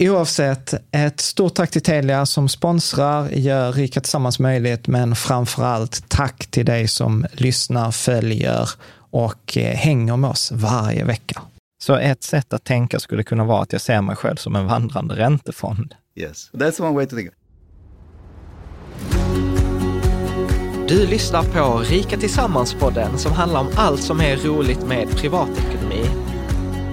Oavsett, ett stort tack till Telia som sponsrar, gör Rika Tillsammans möjligt, men framför allt tack till dig som lyssnar, följer och eh, hänger med oss varje vecka. Så ett sätt att tänka skulle kunna vara att jag ser mig själv som en vandrande räntefond. Yes, that's one way to think. Du lyssnar på Rika Tillsammans-podden som handlar om allt som är roligt med privatekonomi.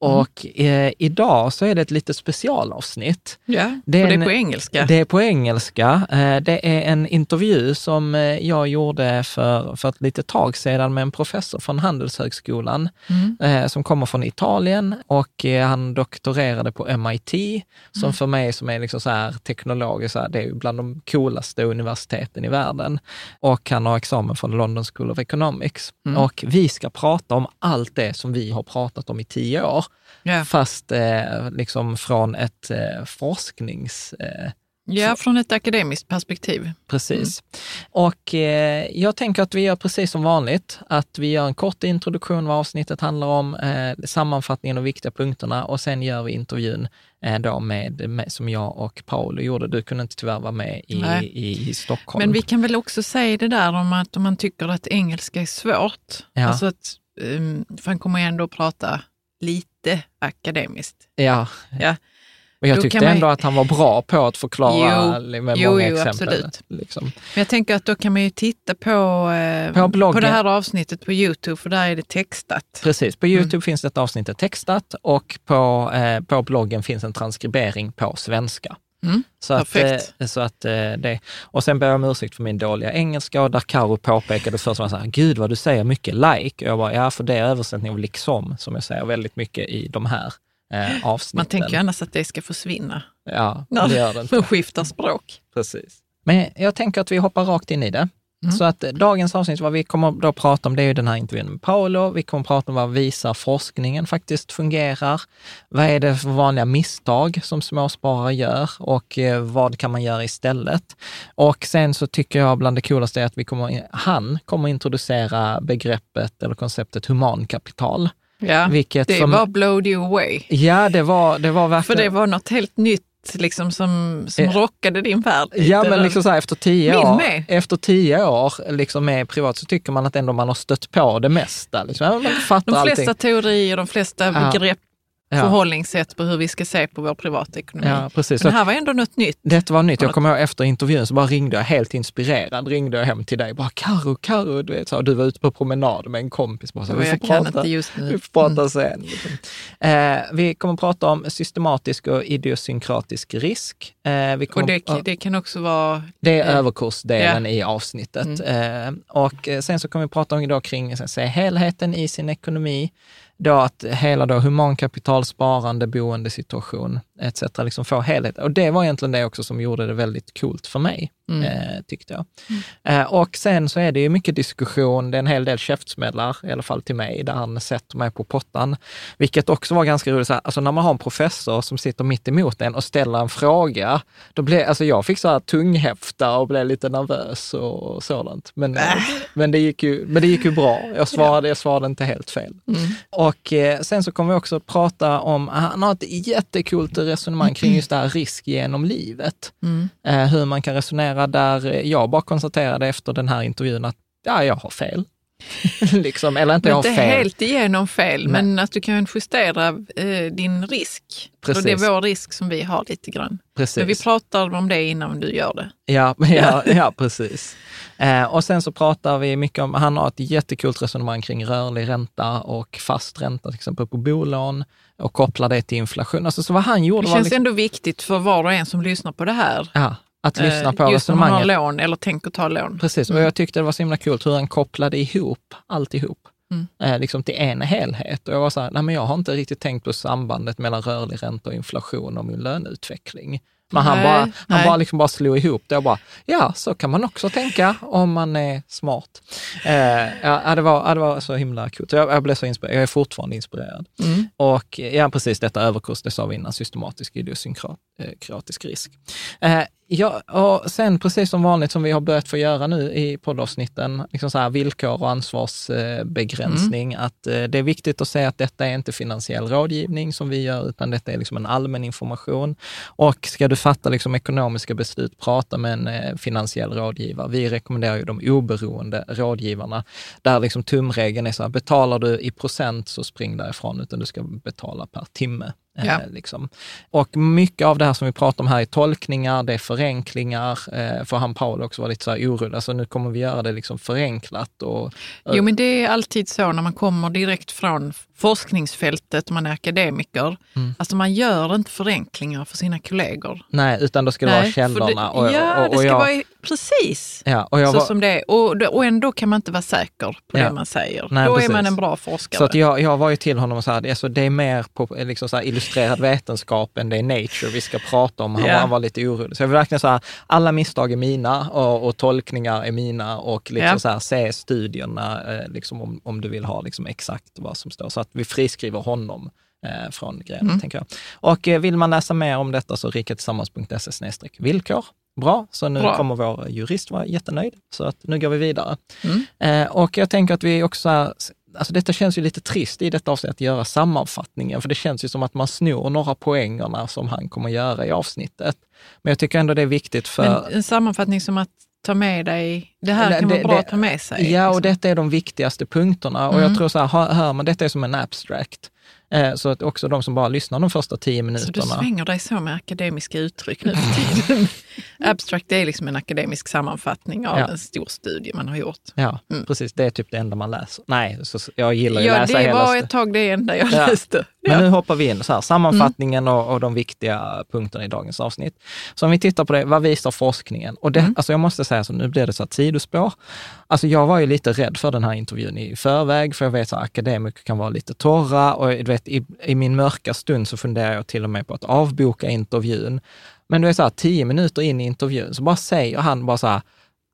och eh, idag så är det ett lite specialavsnitt. Ja, Det är och det är på engelska. Det är på engelska. Eh, Det är en intervju som eh, jag gjorde för, för ett litet tag sedan med en professor från Handelshögskolan Mm. eh, som kommer från Italien och eh, han doktorerade på MIT, som Mm. för mig som är liksom så här teknologiskt, så här, det är bland de coolaste universiteten i världen. Och han har examen från London School of Economics. Mm. Och vi ska prata om allt det som vi har pratat om i tio år, Ja. fast eh, liksom från ett eh, forsknings... Eh, ja, från ett akademiskt perspektiv. Precis. Och eh, jag tänker att vi gör precis som vanligt, att vi gör en kort introduktion vad avsnittet handlar om, eh, sammanfattningen och viktiga punkterna och sen gör vi intervjun eh, då med, med, som jag och Paolo gjorde. Du kunde inte tyvärr vara med i, i, i Stockholm. Men vi kan väl också säga det där om att om man tycker att engelska är svårt, Ja. alltså att, um, för han kommer ändå att prata lite akademiskt. Ja. Ja. Och jag Då tyckte man- ändå att han var bra på att förklara Jo, med jo, många jo, exempel. absolut. Liksom. Men jag tänker att då kan man ju titta på, eh, På bloggen. det här avsnittet på Youtube, för där är det textat. Precis, på Mm. Youtube finns det ett avsnitt textat och på, eh, på bloggen finns en transkribering på svenska. Mm, Så att, perfekt. eh, så att eh, det, och sen ber jag om ursäkt för min dåliga engelska och där Karo påpekade först så här, gud vad du säger mycket like. Och jag bara, ja för det är översättning av liksom, som jag säger väldigt mycket i de här eh, avsnitten. Man tänker annars att det ska försvinna Ja, det gör det inte. man skiftar språk. Precis. Men jag tänker att vi hoppar rakt in i det. Mm. Så att dagens avsnitt, vad vi kommer då prata om, det är ju den här intervjun med Paolo. Vi kommer prata om vad visar forskningen faktiskt fungerar. Vad är det för vanliga misstag som småsparare gör och eh, vad kan man göra istället? Och sen så tycker jag bland det coolaste är att vi kommer, han kommer introducera begreppet eller konceptet humankapital. Ja, Vilket det som- var blowed you away. Ja, det var, det var För verkligen... det var något helt nytt liksom, som, som Eh, rockade din värld. Ja, men liksom så här, efter tio Min år, med. efter tio år liksom med privat så tycker man att ändå man har stött på det mesta. Liksom. Man fattar de flesta allting. teorier, de flesta Ja. begrepp, Ja. förhållningssätt på hur vi ska se på vår privata ekonomi. Ja, precis. Men det här var ändå något nytt. det var nytt. Jag kommer ihåg efter intervjun så bara ringde jag helt inspirerad, ringde jag hem till dig. Bara Karo, Karo, du vet, så, du var ute på promenad med en kompis. Bara, så, vi får jag kan prata. inte just nu. Vi får prata sen. Liksom. Eh, vi kommer prata om systematisk och idiosynkratisk risk. Eh, vi kommer, Och det, det kan också vara... Det är eh, överkursdelen i avsnittet. Eh, och sen så kommer vi prata om då kring så helheten i sin ekonomi. Då att hela då humankapital, sparande, boendesituation etc. Liksom få helhet. Och det var egentligen det också som gjorde det väldigt coolt för mig, eh, tyckte jag. Eh, och sen så är det ju mycket diskussion, det är en hel del käftsmällar, i alla fall till mig, där han sätter mig på pottan. Vilket också var ganska roligt, så här, alltså när man har en professor som sitter mitt emot en och ställer en fråga, då blev, alltså jag fick så här tunghäfta och blev lite nervös och sådant. Men, men, det, gick ju, men det gick ju bra. Jag svarade, jag svarade inte helt fel. Och eh, sen så kommer vi också prata om, han har ett jättekult resonemang kring just det här risk genom livet. Eh, hur man kan resonera där eh, jag bara konstaterade efter den här intervjun att ja, jag har fel. liksom, eller inte jag har inte fel. helt igenom fel, Nej. men att du kan justera eh, din risk. Precis. Och det är vår risk som vi har lite grann. Precis. Men vi pratar om det innan du gör det. Ja, ja, ja precis. Eh, och sen så pratar vi mycket om, han har ett jättekul resonemang kring rörlig ränta och fast ränta, till exempel på bolån och kopplar det till inflation. Alltså så vad han gjorde Det känns liksom, ändå viktigt för var och en som lyssnar på det här. ja, att lyssna eh, på just om man har resonemanget. lån eller tänker ta lån. Precis, och jag tyckte det var så himla kul hur han kopplade ihop alltihop. Mm. Eh, liksom till en helhet. Och jag var så här, nej men jag har inte riktigt tänkt på sambandet mellan rörlig ränta och inflation och min löneutveckling. Men han Nej, bara, han nej. bara, liksom bara slog ihop det och bara, ja, så kan man också tänka om man är smart. Eh, ja, det, var, det var så himla. Så Jag, jag blev så inspirerad. Jag är fortfarande inspirerad. Mm. Och ja, precis detta överkurs, det sa vi innan, systematisk idiosynkratisk risk. Eh, ja, och sen precis som vanligt som vi har börjat få göra nu i poddavsnitten, liksom så här villkor och ansvarsbegränsning, att eh, det är viktigt att säga att detta är inte finansiell rådgivning som vi gör, utan detta är liksom en allmän information. Och ska du fatta liksom ekonomiska beslut, prata med en eh, finansiell rådgivare. Vi rekommenderar ju de oberoende rådgivarna, där liksom tumregeln är så här, betalar du i procent så spring därifrån, utan du ska betala per timme. Eh, Ja. Liksom. Och mycket av det här som vi pratar om här är tolkningar, det är förenklingar. Eh, för han Paul också var lite så här orolig, alltså nu kommer vi göra det liksom förenklat. Och, Jo, men det är alltid så när man kommer direkt från forskningsfältet man är akademiker. Mm. Alltså man gör inte förenklingar för sina kollegor. Nej, utan då ska det vara för källorna. och, ja, och, och, det ska jag, vara precis ja, och jag så var, som det är. Och, och ändå kan man inte vara säker på Ja. det man säger. Nej, Då precis. är man en bra forskare. Så att jag, jag var ju till honom och sa alltså, det är mer på liksom så illustrerad vetenskap än det är nature vi ska prata om. Han, Ja. var, han var lite orolig. Så jag vill verkligen säga alla misstag är mina och, tolkningar är mina och liksom så här, se studierna eh, liksom om, om du vill ha liksom exakt vad som står. Så att vi friskriver honom eh, från grejen, Mm. tänker jag. Och eh, vill man läsa mer om detta så rikatillsammans.se villkor. Bra, så nu Bra. kommer vår jurist vara jättenöjd. Så att nu går vi vidare. Mm. Eh, och jag tänker att vi också, alltså detta känns ju lite trist i detta avsnitt att göra sammanfattningen, för det känns ju som att man snor några poängerna som han kommer göra i avsnittet. Men jag tycker ändå det är viktigt för... Men en sammanfattning som att ta med dig, det här kan det- vara bra det- att ta med sig. Ja, och liksom. detta är de viktigaste punkterna. Och jag Mm. tror så här, hör, man detta är som en abstract. Eh, så att också de som bara lyssnar de första tio Så du minuterna. svänger dig så med akademiska uttryck nu för tiden. Abstract är liksom en akademisk sammanfattning av Ja. en stor studie man har gjort. Ja, Mm. precis. Det är typ det enda man läser. Nej, så, jag gillar ju Ja, att läsa det hela... var st- ett tag det enda jag Ja. läste. Men Ja. nu hoppar vi in så här, sammanfattningen och, och de viktiga punkterna i dagens avsnitt. Så om vi tittar på det, vad visar forskningen? Och det, alltså jag måste säga så, nu blir det så här sidospår. Alltså jag var ju lite rädd för den här intervjun i förväg, för jag vet att akademiker kan vara lite torra och vet, i, i min mörka stund så funderar jag till och med på att avboka intervjun. Men du är så här, tio minuter in i intervjun så bara säger han bara så här,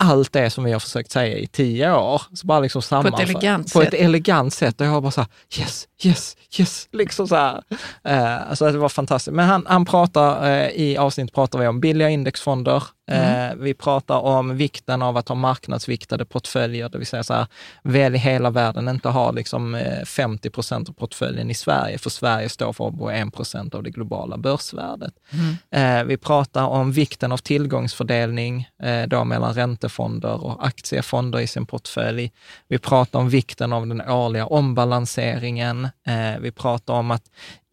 allt det som vi har försökt säga i tio år. Så bara liksom sammanför- elegant på sätt. ett elegant sätt. Och jag bara så här, yes, yes, yes, liksom så här. Eh, alltså det var fantastiskt. Men han, han pratar, eh, i avsnittet pratar vi om billiga indexfonder. Eh, vi pratar om vikten av att ha marknadsviktade portföljer, det vill säga så här, välj hela världen, inte ha liksom eh, 50 procent av portföljen i Sverige, för Sverige står för bara 1 procent av det globala börsvärdet. Eh, vi pratar om vikten av tillgångsfördelning eh, då mellan räntefonder och aktiefonder i sin portfölj. Vi pratar om vikten av den årliga ombalanseringen. Eh, vi pratar om att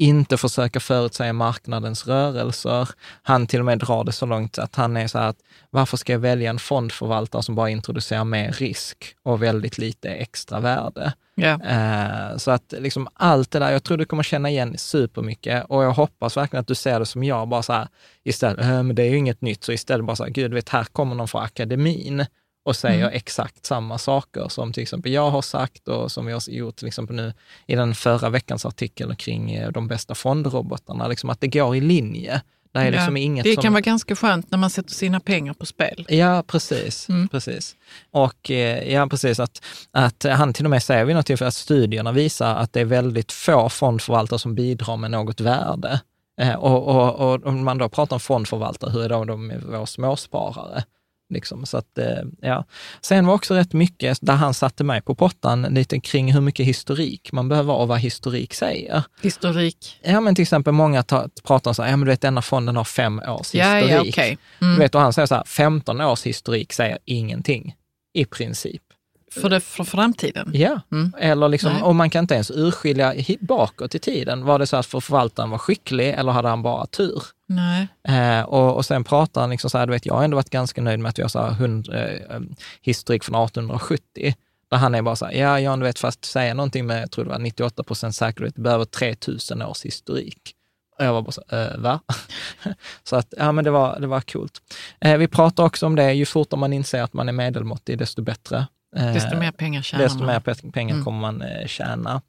inte försöka förutsäga marknadens rörelser. Han till och med drar det så långt att han är så här att varför ska jag välja en fondförvaltare som bara introducerar mer risk och väldigt lite extra värde? Eh, Så att liksom allt det där, jag tror du kommer känna igen supermycket och jag hoppas verkligen att du ser det som jag, bara så här, istället, "Eh, men det är ju inget nytt, så istället bara så här, gud, vet, här kommer någon från akademin och säger exakt samma saker som till exempel jag har sagt och som vi har gjort till exempel nu i den förra veckans artikel kring eh, de bästa fondrobotarna, liksom att det går i linje. Det är liksom Ja. inget det som... kan vara ganska skönt när man sätter sina pengar på spel. Ja, precis. Mm. precis. Och eh, ja, precis att, att han till och med säger vid något tillfälle att studierna visar att det är väldigt få fondförvaltare som bidrar med något värde. Eh, och, och, och om man då pratar om fondförvaltare, hur är då de med våra småsparare? Liksom, så att, eh, ja. Sen var också rätt mycket, där han satte mig på pottan, lite kring hur mycket historik man behöver och vad historik säger. Historik. Ja, men till exempel många ta, pratar om så här, ja men du vet denna fonden har fem års Ja, historik. ja. Du Mm. vet, och han säger så här, 15 års historik säger ingenting, i princip. För, det, för framtiden. Ja, Mm. eller liksom, Nej. och man kan inte ens urskilja bakåt i tiden. Var det så att för förvaltaren var skicklig eller hade han bara tur? Nej. Eh, och, och sen pratar han liksom så här, du vet, jag har ändå varit ganska nöjd med att vi har så här hund, eh, eh, historik från 1870. Där han är bara så här, ja du vet, fast säga någonting med, jag tror det var 98 procent säkerhet, behöver 3000 års historik. Och jag var bara så, eh, va? så att, ja men det var, det var coolt. Eh, vi pratar också om det, ju fortare man inser att man är medelmåttig, desto bättre. Eh, Desto mer pengar tjänar desto man. mer pe- pengar Mm. kommer man eh, tjäna.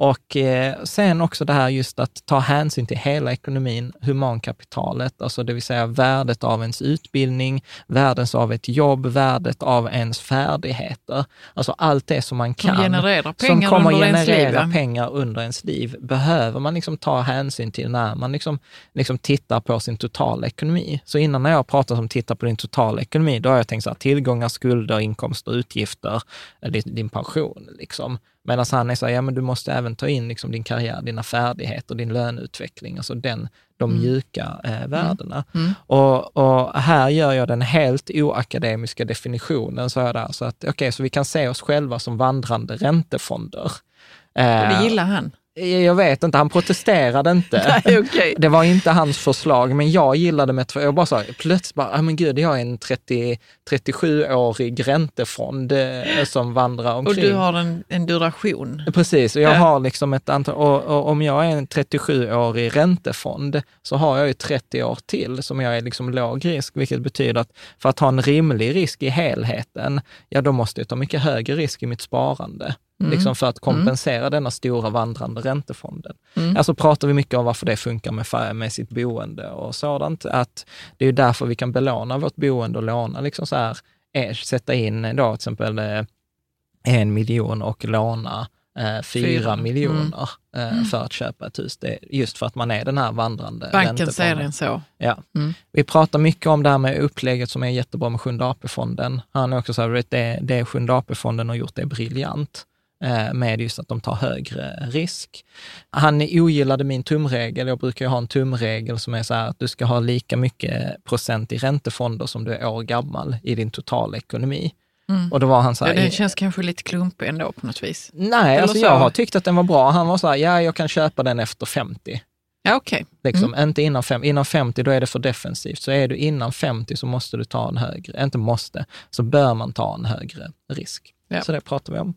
Och eh, sen också det här just att ta hänsyn till hela ekonomin, humankapitalet, alltså det vill säga värdet av ens utbildning, värdet av ett jobb, värdet av ens färdigheter. Alltså allt det som man Som kan. genererar som pengar kommer under ens generera liv. ja. pengar under ens liv, behöver man liksom ta hänsyn till när man liksom, liksom tittar på sin totala ekonomi. Så innan när jag pratar om titta på din totala ekonomi, då har jag tänkt så här, tillgångar, skulder, inkomster, utgifter, eh, din, din pension. Liksom. Medan han är så här, ja men du måste även ta in liksom din karriär, dina färdigheter, din löneutveckling, alltså den, de mjuka eh, värdena. Mm. Och, och här gör jag den helt oakademiska definitionen, så, är det alltså att okej, så vi kan se oss själva som vandrande räntefonder. Och Eh, det gillar han. Jag vet inte, han protesterade inte. Nej, okej. Det var inte hans förslag, men jag gillade med Jag bara sa, plötsligt bara, ah, men gud, jag är en 30, 37-årig räntefond eh, som vandrar Och omkring. du har en, en duration. Precis, och jag Ja. har liksom ett antal, och, och om jag är en 37-årig räntefond så har jag ju 30 år till som jag är liksom låg risk, vilket betyder att för att ha en rimlig risk i helheten, ja då måste jag ta mycket högre risk i mitt sparande. Mm. Liksom för att kompensera denna stora vandrande räntefonden. Mm. Alltså pratar vi mycket om varför det funkar med, med sitt boende och sådant, att det är därför vi kan belåna vårt boende och låna liksom så här, eh, sätta in då till exempel eh, en miljon och låna eh, fyra miljoner eh, Mm. för att köpa ett hus. Det just för att man är den här vandrande Banken ser den så. Ja. Mm. Vi pratar mycket om det här med upplägget som är jättebra med Sjunde AP-fonden. Han är också så här, det, det Sjunde AP-fonden har gjort det briljant eh, med just att de tar högre risk. Han ogillade min tumregel. Jag brukar ju ha en tumregel som är så här att du ska ha lika mycket procent i räntefonder som du är år gammal i din totala ekonomi. Mm. Och då var han så Ja, här, den känns kanske lite klumpig ändå på något vis. nej, eller alltså så. jag har tyckt att den var bra. Han var så här, ja, jag kan köpa den efter 50. Ja, okej. Liksom, Inte innan, fem, innan 50, då är det för defensivt. Så är du innan 50 så måste du ta en högre, inte måste, så bör man ta en högre risk. Ja. Så det pratar vi om.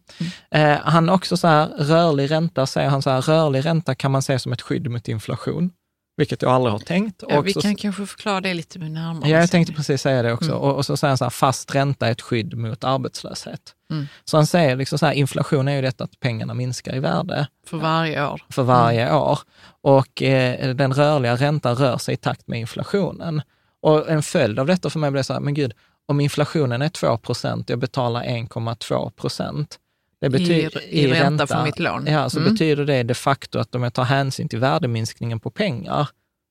Eh, han också så här, rörlig ränta, säger han så här, rörlig ränta kan man se som ett skydd mot inflation, vilket jag aldrig har tänkt. Ja, vi så- kan kanske förklara det lite närmare. Ja, jag tänkte precis säga det också. Mm. Och, och så säger han så här, fast ränta är ett skydd mot arbetslöshet. Mm. Så han säger liksom så här, inflation är ju detta att pengarna minskar i värde För varje år. för varje år. Och eh, den rörliga räntan rör sig i takt med inflationen. Och en följd av detta för mig blir så här, men gud, om inflationen är 2 procent, jag betalar 1,2 procent. Det betyder, I ränta för mitt lån. Ja, så Mm. betyder det de facto att om jag tar hänsyn till värdeminskningen på pengar,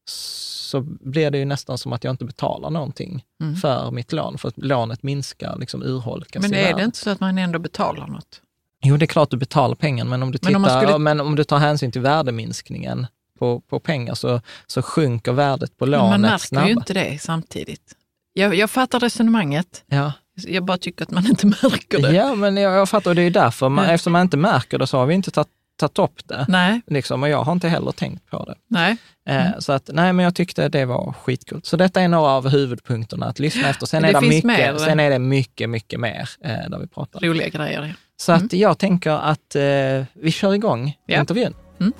så blir det ju nästan som att jag inte betalar någonting Mm. för mitt lån, för att lånet minskar, liksom urholkas Men i är det inte så att man ändå betalar något? Jo, det är klart du betalar pengarna, men om du, tittar, Men om skulle- men om du tar hänsyn till värdeminskningen på, på pengar så, så sjunker värdet på lånet man märker snabbare. ju inte det samtidigt. Jag, jag fattar resonemanget. Ja. Jag bara tycker att man inte märker det. ja, men jag, jag fattar, det är ju därför, man, Ja. eftersom man inte märker det så har vi inte tagit, tagit upp det. Nej, Liksom, och jag har inte heller tänkt på det. nej. Eh, Mm. Så att, nej, men jag tyckte det var skitkult. Så detta är några av huvudpunkterna att lyssna efter. Sen, Det är det, mycket, mer. sen är det mycket, mycket mer eh, där vi pratar. Roliga grejer. ja. Så att jag tänker att eh, vi kör igång Ja. intervjun. Mm.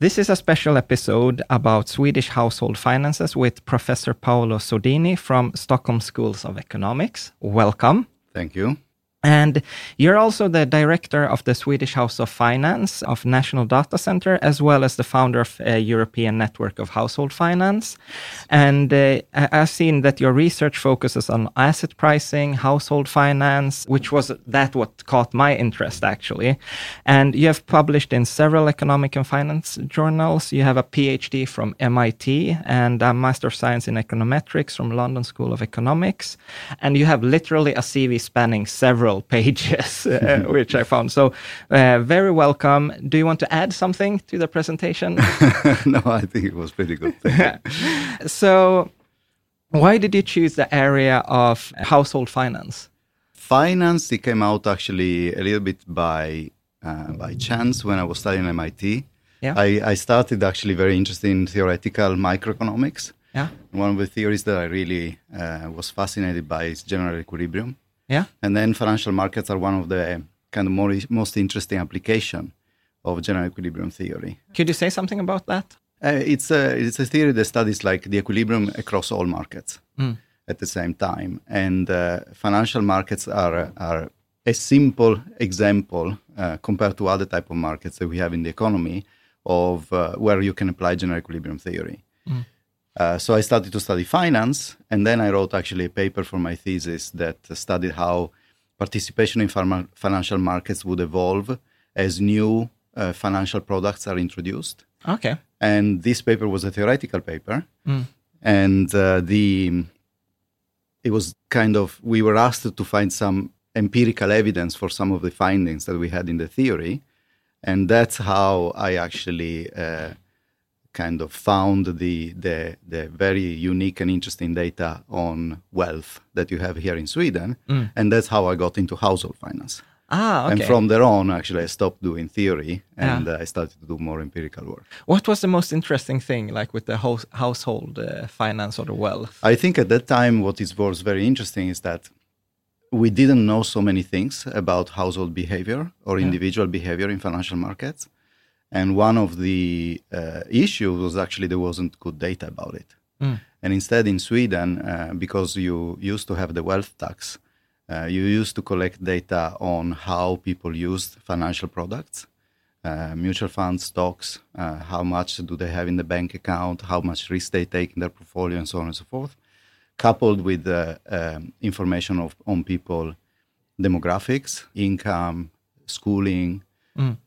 This is a special episode about Swedish household finances with Professor Paolo Sodini from Stockholm Schools of Economics. Welcome. Thank you. And you're also the director of the Swedish House of Finance of National Data Center, as well as the founder of a European Network of Household Finance. And uh, I've seen that your research focuses on asset pricing, household finance, which was that what caught my interest actually. And you have published in several economic and finance journals. You have a PhD from MIT and a Master of Science in Econometrics from London School of Economics. And you have literally a CV spanning several pages, uh, which I found. So, uh, very welcome. Do you want to add something to the presentation? no, I think it was pretty good. So, why did you choose the area of household finance? Finance, it came out actually a little bit by uh, by chance when I was studying MIT. Yeah. I, I started actually very interested in theoretical microeconomics. Yeah. One of the theories that I really uh, was fascinated by is general equilibrium. Yeah. And then financial markets are one of the kind of more, most interesting application of general equilibrium theory. Could you say something about that? Uh, it's a it's a theory that studies like the equilibrium across all markets Mm. at the same time, and uh, financial markets are are a simple example uh, compared to other type of markets that we have in the economy of uh, where you can apply general equilibrium theory. Uh, so I started to study finance, and then I wrote actually a paper for my thesis that studied how participation in pharma- financial markets would evolve as new uh, financial products are introduced. Okay. and this paper was a theoretical paper. And uh, the it was kind of we were asked to find some empirical evidence for some of the findings that we had in the theory. And that's how i actually uh, kind of found the, the the very unique and interesting data on wealth that you have here in sweden and that's how i got into household finance Ah, okay. and from there on actually i stopped doing theory and Yeah. uh, i started to do more empirical work what was the most interesting thing, like with the house, household uh, finance or the wealth? I think at that time, what is was very interesting is that we didn't know so many things about household behavior or individual behavior in financial markets. And one of the uh, issues was actually there wasn't good data about it. And instead, in Sweden, uh, because you used to have the wealth tax, uh, you used to collect data on how people used financial products, uh, mutual funds, stocks, uh, how much do they have in the bank account, how much risk they take in their portfolio, and so on and so forth, coupled with the um, information of on people demographics, income, schooling,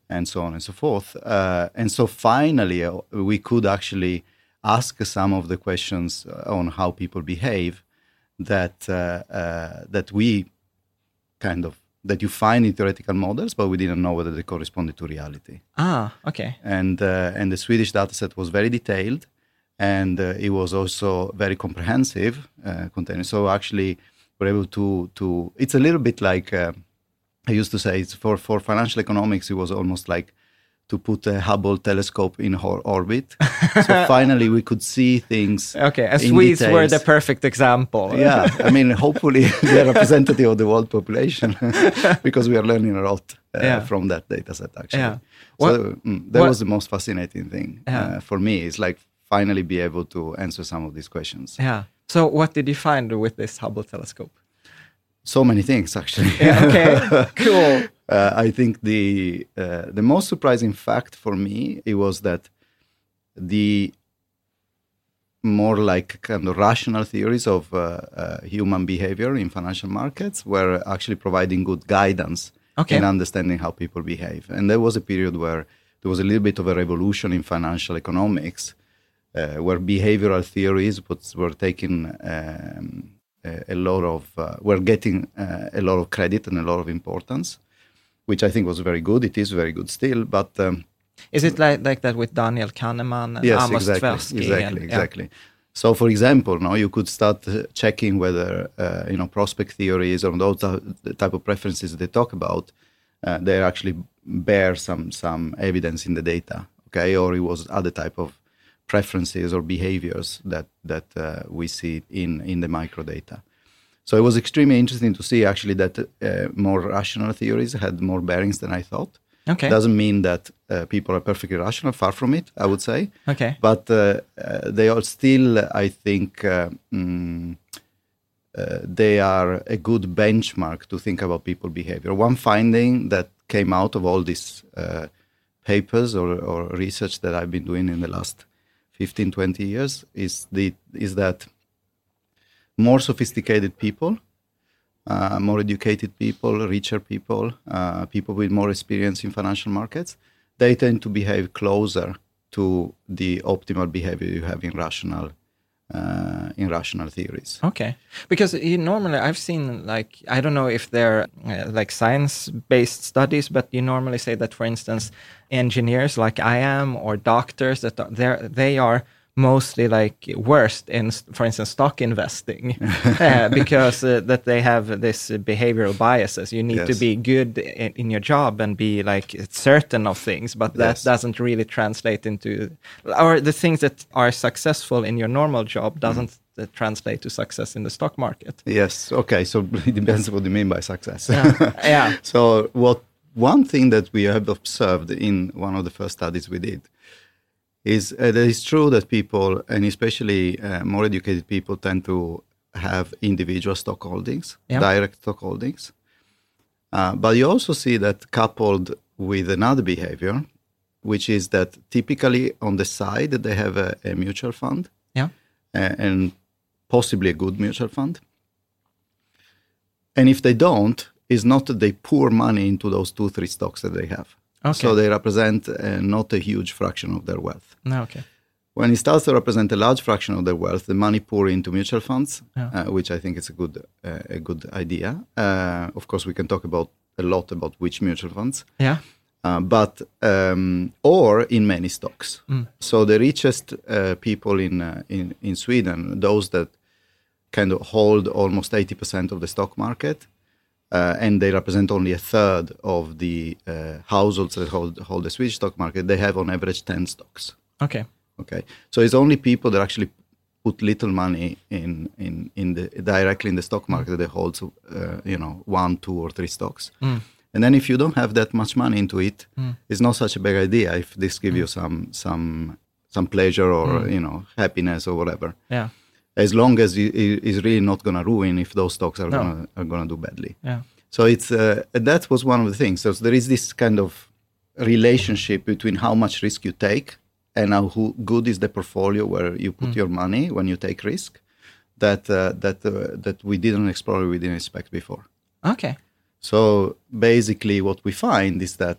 and so on and so forth. Uh, and so finally, uh, we could actually ask some of the questions uh, on how people behave that uh, uh, that we kind of that you find in theoretical models, but we didn't know whether they corresponded to reality. Ah, okay. And uh, and the Swedish dataset was very detailed, and uh, it was also very comprehensive. Uh, containing so actually we're able to to. It's a little bit like. Uh, I used to say it's for for financial economics, it was almost like to put a Hubble telescope in her orbit. so finally, we could see things. Okay, and Swedes were the perfect example. yeah, I mean, hopefully they're representative of the world population because we are learning a lot uh, Yeah. from that data set, actually. Yeah. So mm, that what- was the most fascinating thing Yeah. uh, for me. Is like finally be able to answer some of these questions. Yeah. So, what did you find with this Hubble telescope? So many things, actually. Yeah, okay, cool. uh, I think the uh, the most surprising fact for me it was that the more like kind of rational theories of uh, uh, human behavior in financial markets were actually providing good guidance Okay. in understanding how people behave. And there was a period where there was a little bit of a revolution in financial economics, uh, where behavioral theories was, were taking um, a, lot of, uh, were getting uh, a lot of credit and a lot of importance, which I think was very good. It is very good still, but um, Is it like, like that with Daniel Kahneman and yes, Amos exactly, Tversky? exactly, and- yeah. exactly. So, for example, now you could start uh, checking whether uh, you know prospect theories or those the type of preferences they talk about, uh, they actually bear some some evidence in the data, okay, or it was other type of preferences or behaviors that that uh, we see in in the microdata. So it was extremely interesting to see actually that uh, more rational theories had more bearings than I thought. Okay. Doesn't mean that uh, people are perfectly rational. Far from it, I would say. Okay. But uh, uh, they are still, I think, uh, mm, uh, they are a good benchmark to think about people behavior. One finding that came out of all these uh, papers or, or research that I've been doing in the last 15, 20 years is the is that more sophisticated people uh, more educated people, richer people, uh, people with more experience in financial markets, they tend to behave closer to the optimal behavior you have in rational uh, in rational theories. Okay, because normally I've seen like I don't know if they're uh, like science-based studies, but you normally say that, for instance, engineers like I am or doctors that they're they are mostly like worst in, for instance, stock investing uh, because uh, that they have this behavioral biases. You need to be good in, in your job and be like certain of things, but that Yes. doesn't really translate into or the things that are successful in your normal job doesn't uh, translate to success in the stock market. Yes. Okay. So it depends what you mean by success. Yeah. So what one thing that we have observed in one of the first studies we did is uh, that it's true that people, and especially uh, more educated people, tend to have individual stock holdings, Yeah. direct stock holdings. Uh, but you also see that coupled with another behavior, which is that typically on the side they have a, a mutual fund Yeah. uh, and possibly a good mutual fund. And if they don't, it's not that they pour money into those two, three stocks that they have. Okay. So they represent uh, not a huge fraction of their wealth. No, okay. When it starts to represent a large fraction of their wealth, the money pour into mutual funds, Yeah. uh, which I think is a good uh, a good idea. Uh, of course, we can talk about a lot about which mutual funds, Yeah. uh, but um, or in many stocks. So the richest uh, people in uh, in in Sweden, those that kind of hold almost eighty percent of the stock market, uh, and they represent only a third of the uh, households that hold hold the Swedish stock market. They have on average ten stocks. Okay. Okay, so it's only people that actually put little money in in in the directly in the stock market that holds uh, you know, one, two, or three stocks. And then if you don't have that much money into it, it's not such a big idea if this give you some some some pleasure or you know happiness or whatever. Yeah. As long as it is really not going to ruin if those stocks are No. gonna are going to do badly. Yeah. So it's uh, that was one of the things. So there is this kind of relationship between how much risk you take and how who, good is the portfolio where you put your money when you take risk. That uh, that uh, that we didn't explore, we didn't expect before. Okay. So basically, what we find is that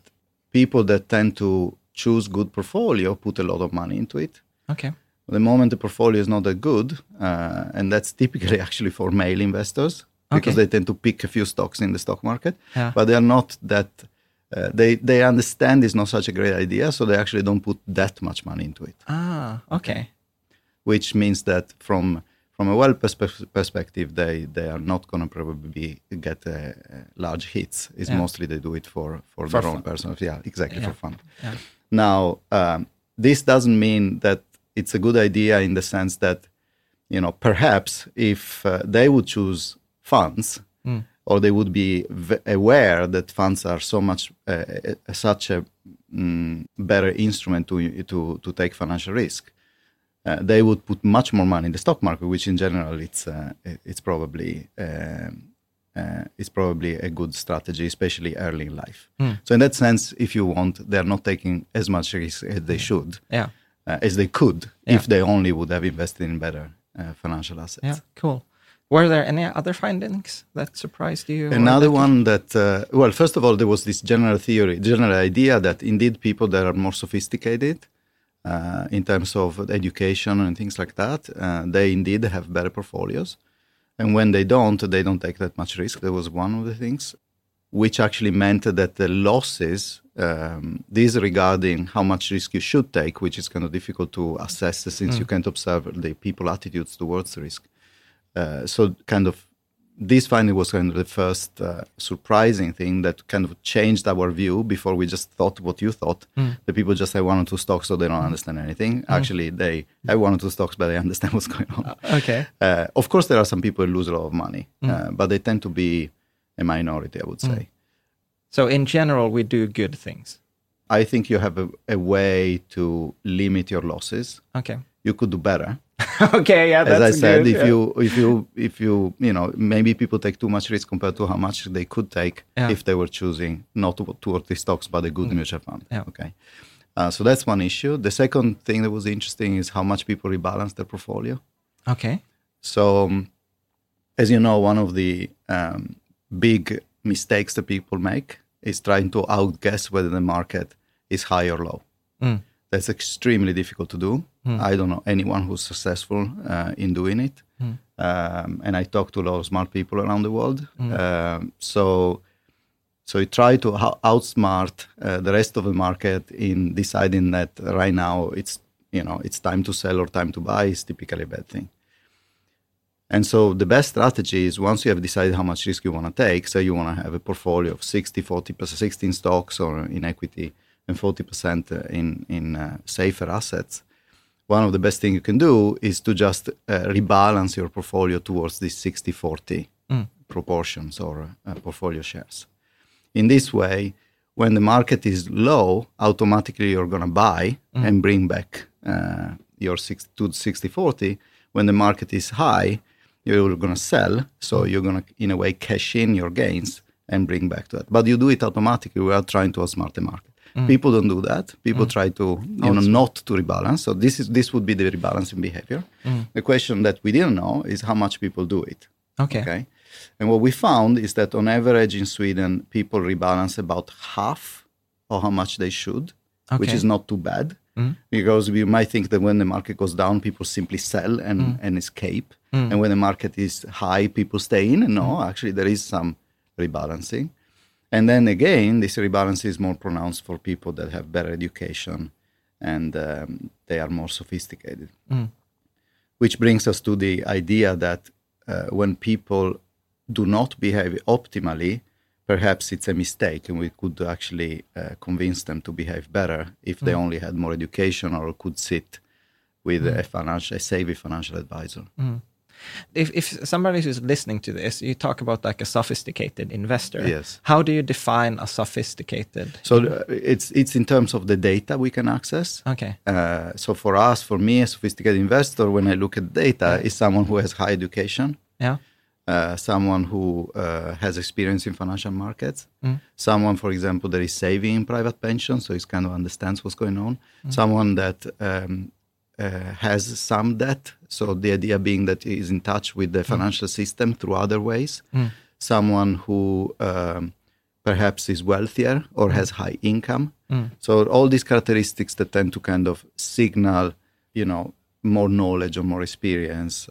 people that tend to choose good portfolio put a lot of money into it. Okay. The moment the portfolio is not that good, uh, and that's typically actually for male investors because Okay. they tend to pick a few stocks in the stock market, Yeah. but they are not that. Uh, they they understand it's not such a great idea, so they actually don't put that much money into it. Ah. Okay. Which means that from from a wealth perspe- perspective, they, they are not going to probably be, get uh, uh, large hits. It's Yeah. mostly they do it for, for, For their own personal, yeah, exactly Yeah. for fun. Yeah. Now, um, this doesn't mean that it's a good idea in the sense that, you know, perhaps if uh, they would choose funds Mm. Or they would be v- aware that funds are so much uh, uh, such a mm, better instrument to to to take financial risk, uh, they would put much more money in the stock market, which in general it's uh, it's probably um, uh, it's probably a good strategy, especially early in life. So in that sense, if you want, they're not taking as much risk as they should, Yeah. uh, as they could, Yeah. if they only would have invested in better uh, financial assets. Yeah. Cool. Were there any other findings that surprised you? Another that one that, uh, well, first of all, there was this general theory, general idea that indeed people that are more sophisticated uh, in terms of education and things like that, uh, they indeed have better portfolios. And when they don't, they don't take that much risk. That was one of the things, which actually meant that the losses, um, these regarding how much risk you should take, which is kind of difficult to assess since you can't observe the people attitudes towards risk. Uh, so kind of this finding was kind of the first uh, surprising thing that kind of changed our view. Before we just thought what you thought, the people just have one or two stocks, so they don't understand anything. Actually, they have one or two stocks, but they understand what's going on. Okay. Uh, of course, there are some people who lose a lot of money, uh, but they tend to be a minority, I would say. So in general, we do good things. I think you have a, a way to limit your losses. Okay. You could do better. okay. Yeah. As I said, good, if yeah. you if you if you you know maybe people take too much risk compared to how much they could take Yeah. if they were choosing not two or three stocks but a good mutual fund. Yeah. Okay. Uh, so that's one issue. The second thing that was interesting is how much people rebalance their portfolio. Okay. So, um, as you know, one of the um, big mistakes that people make is trying to outguess whether the market is high or low. Mm. That's extremely difficult to do. I don't know anyone who's successful uh, in doing it. Um, and I talk to a lot of smart people around the world. Um, so, so you try to outsmart uh, the rest of the market in deciding that right now it's you know it's time to sell or time to buy is typically a bad thing. And so the best strategy is once you have decided how much risk you want to take, say you want to have a portfolio of 60, 40%, 16 stocks or in equity and 40% in, in uh, safer assets, one of the best things you can do is to just uh, rebalance your portfolio towards these 60, 40 proportions or uh, portfolio shares. In this way, when the market is low, automatically you're going to buy and bring back uh, your 60 to 60 40. When the market is high, you're going to sell. So you're going to, in a way, cash in your gains and bring back to that. But you do it automatically without trying to outsmart the market. Mm. People don't do that. People mm. try to, you know, not to rebalance. So this is this would be the rebalancing behavior. Mm. The question that we didn't know is how much people do it. Okay. Okay. And what we found is that on average in Sweden, people rebalance about half of how much they should, which is not too bad. Because we might think that when the market goes down, people simply sell and, and escape. And when the market is high, people stay in. And no, actually, there is some rebalancing. And then again, this rebalance is more pronounced for people that have better education and um, they are more sophisticated. Which brings us to the idea that uh, when people do not behave optimally, perhaps it's a mistake, and we could actually uh, convince them to behave better if they only had more education or could sit with a financial, a savvy financial advisor. If if somebody who's listening to this, you talk about like a sophisticated investor. Yes. How do you define a sophisticated? So uh, it's it's in terms of the data we can access. Okay. Uh, so for us, for me, a sophisticated investor, when I look at data, is someone who has high education, Yeah. uh, someone who uh, has experience in financial markets, someone, for example, that is saving in private pension, so he kind of understands what's going on, someone that um, has some debt, so the idea being that he is in touch with the financial system through other ways, someone who um, perhaps is wealthier or has high income. So all these characteristics that tend to kind of signal, you know, more knowledge or more experience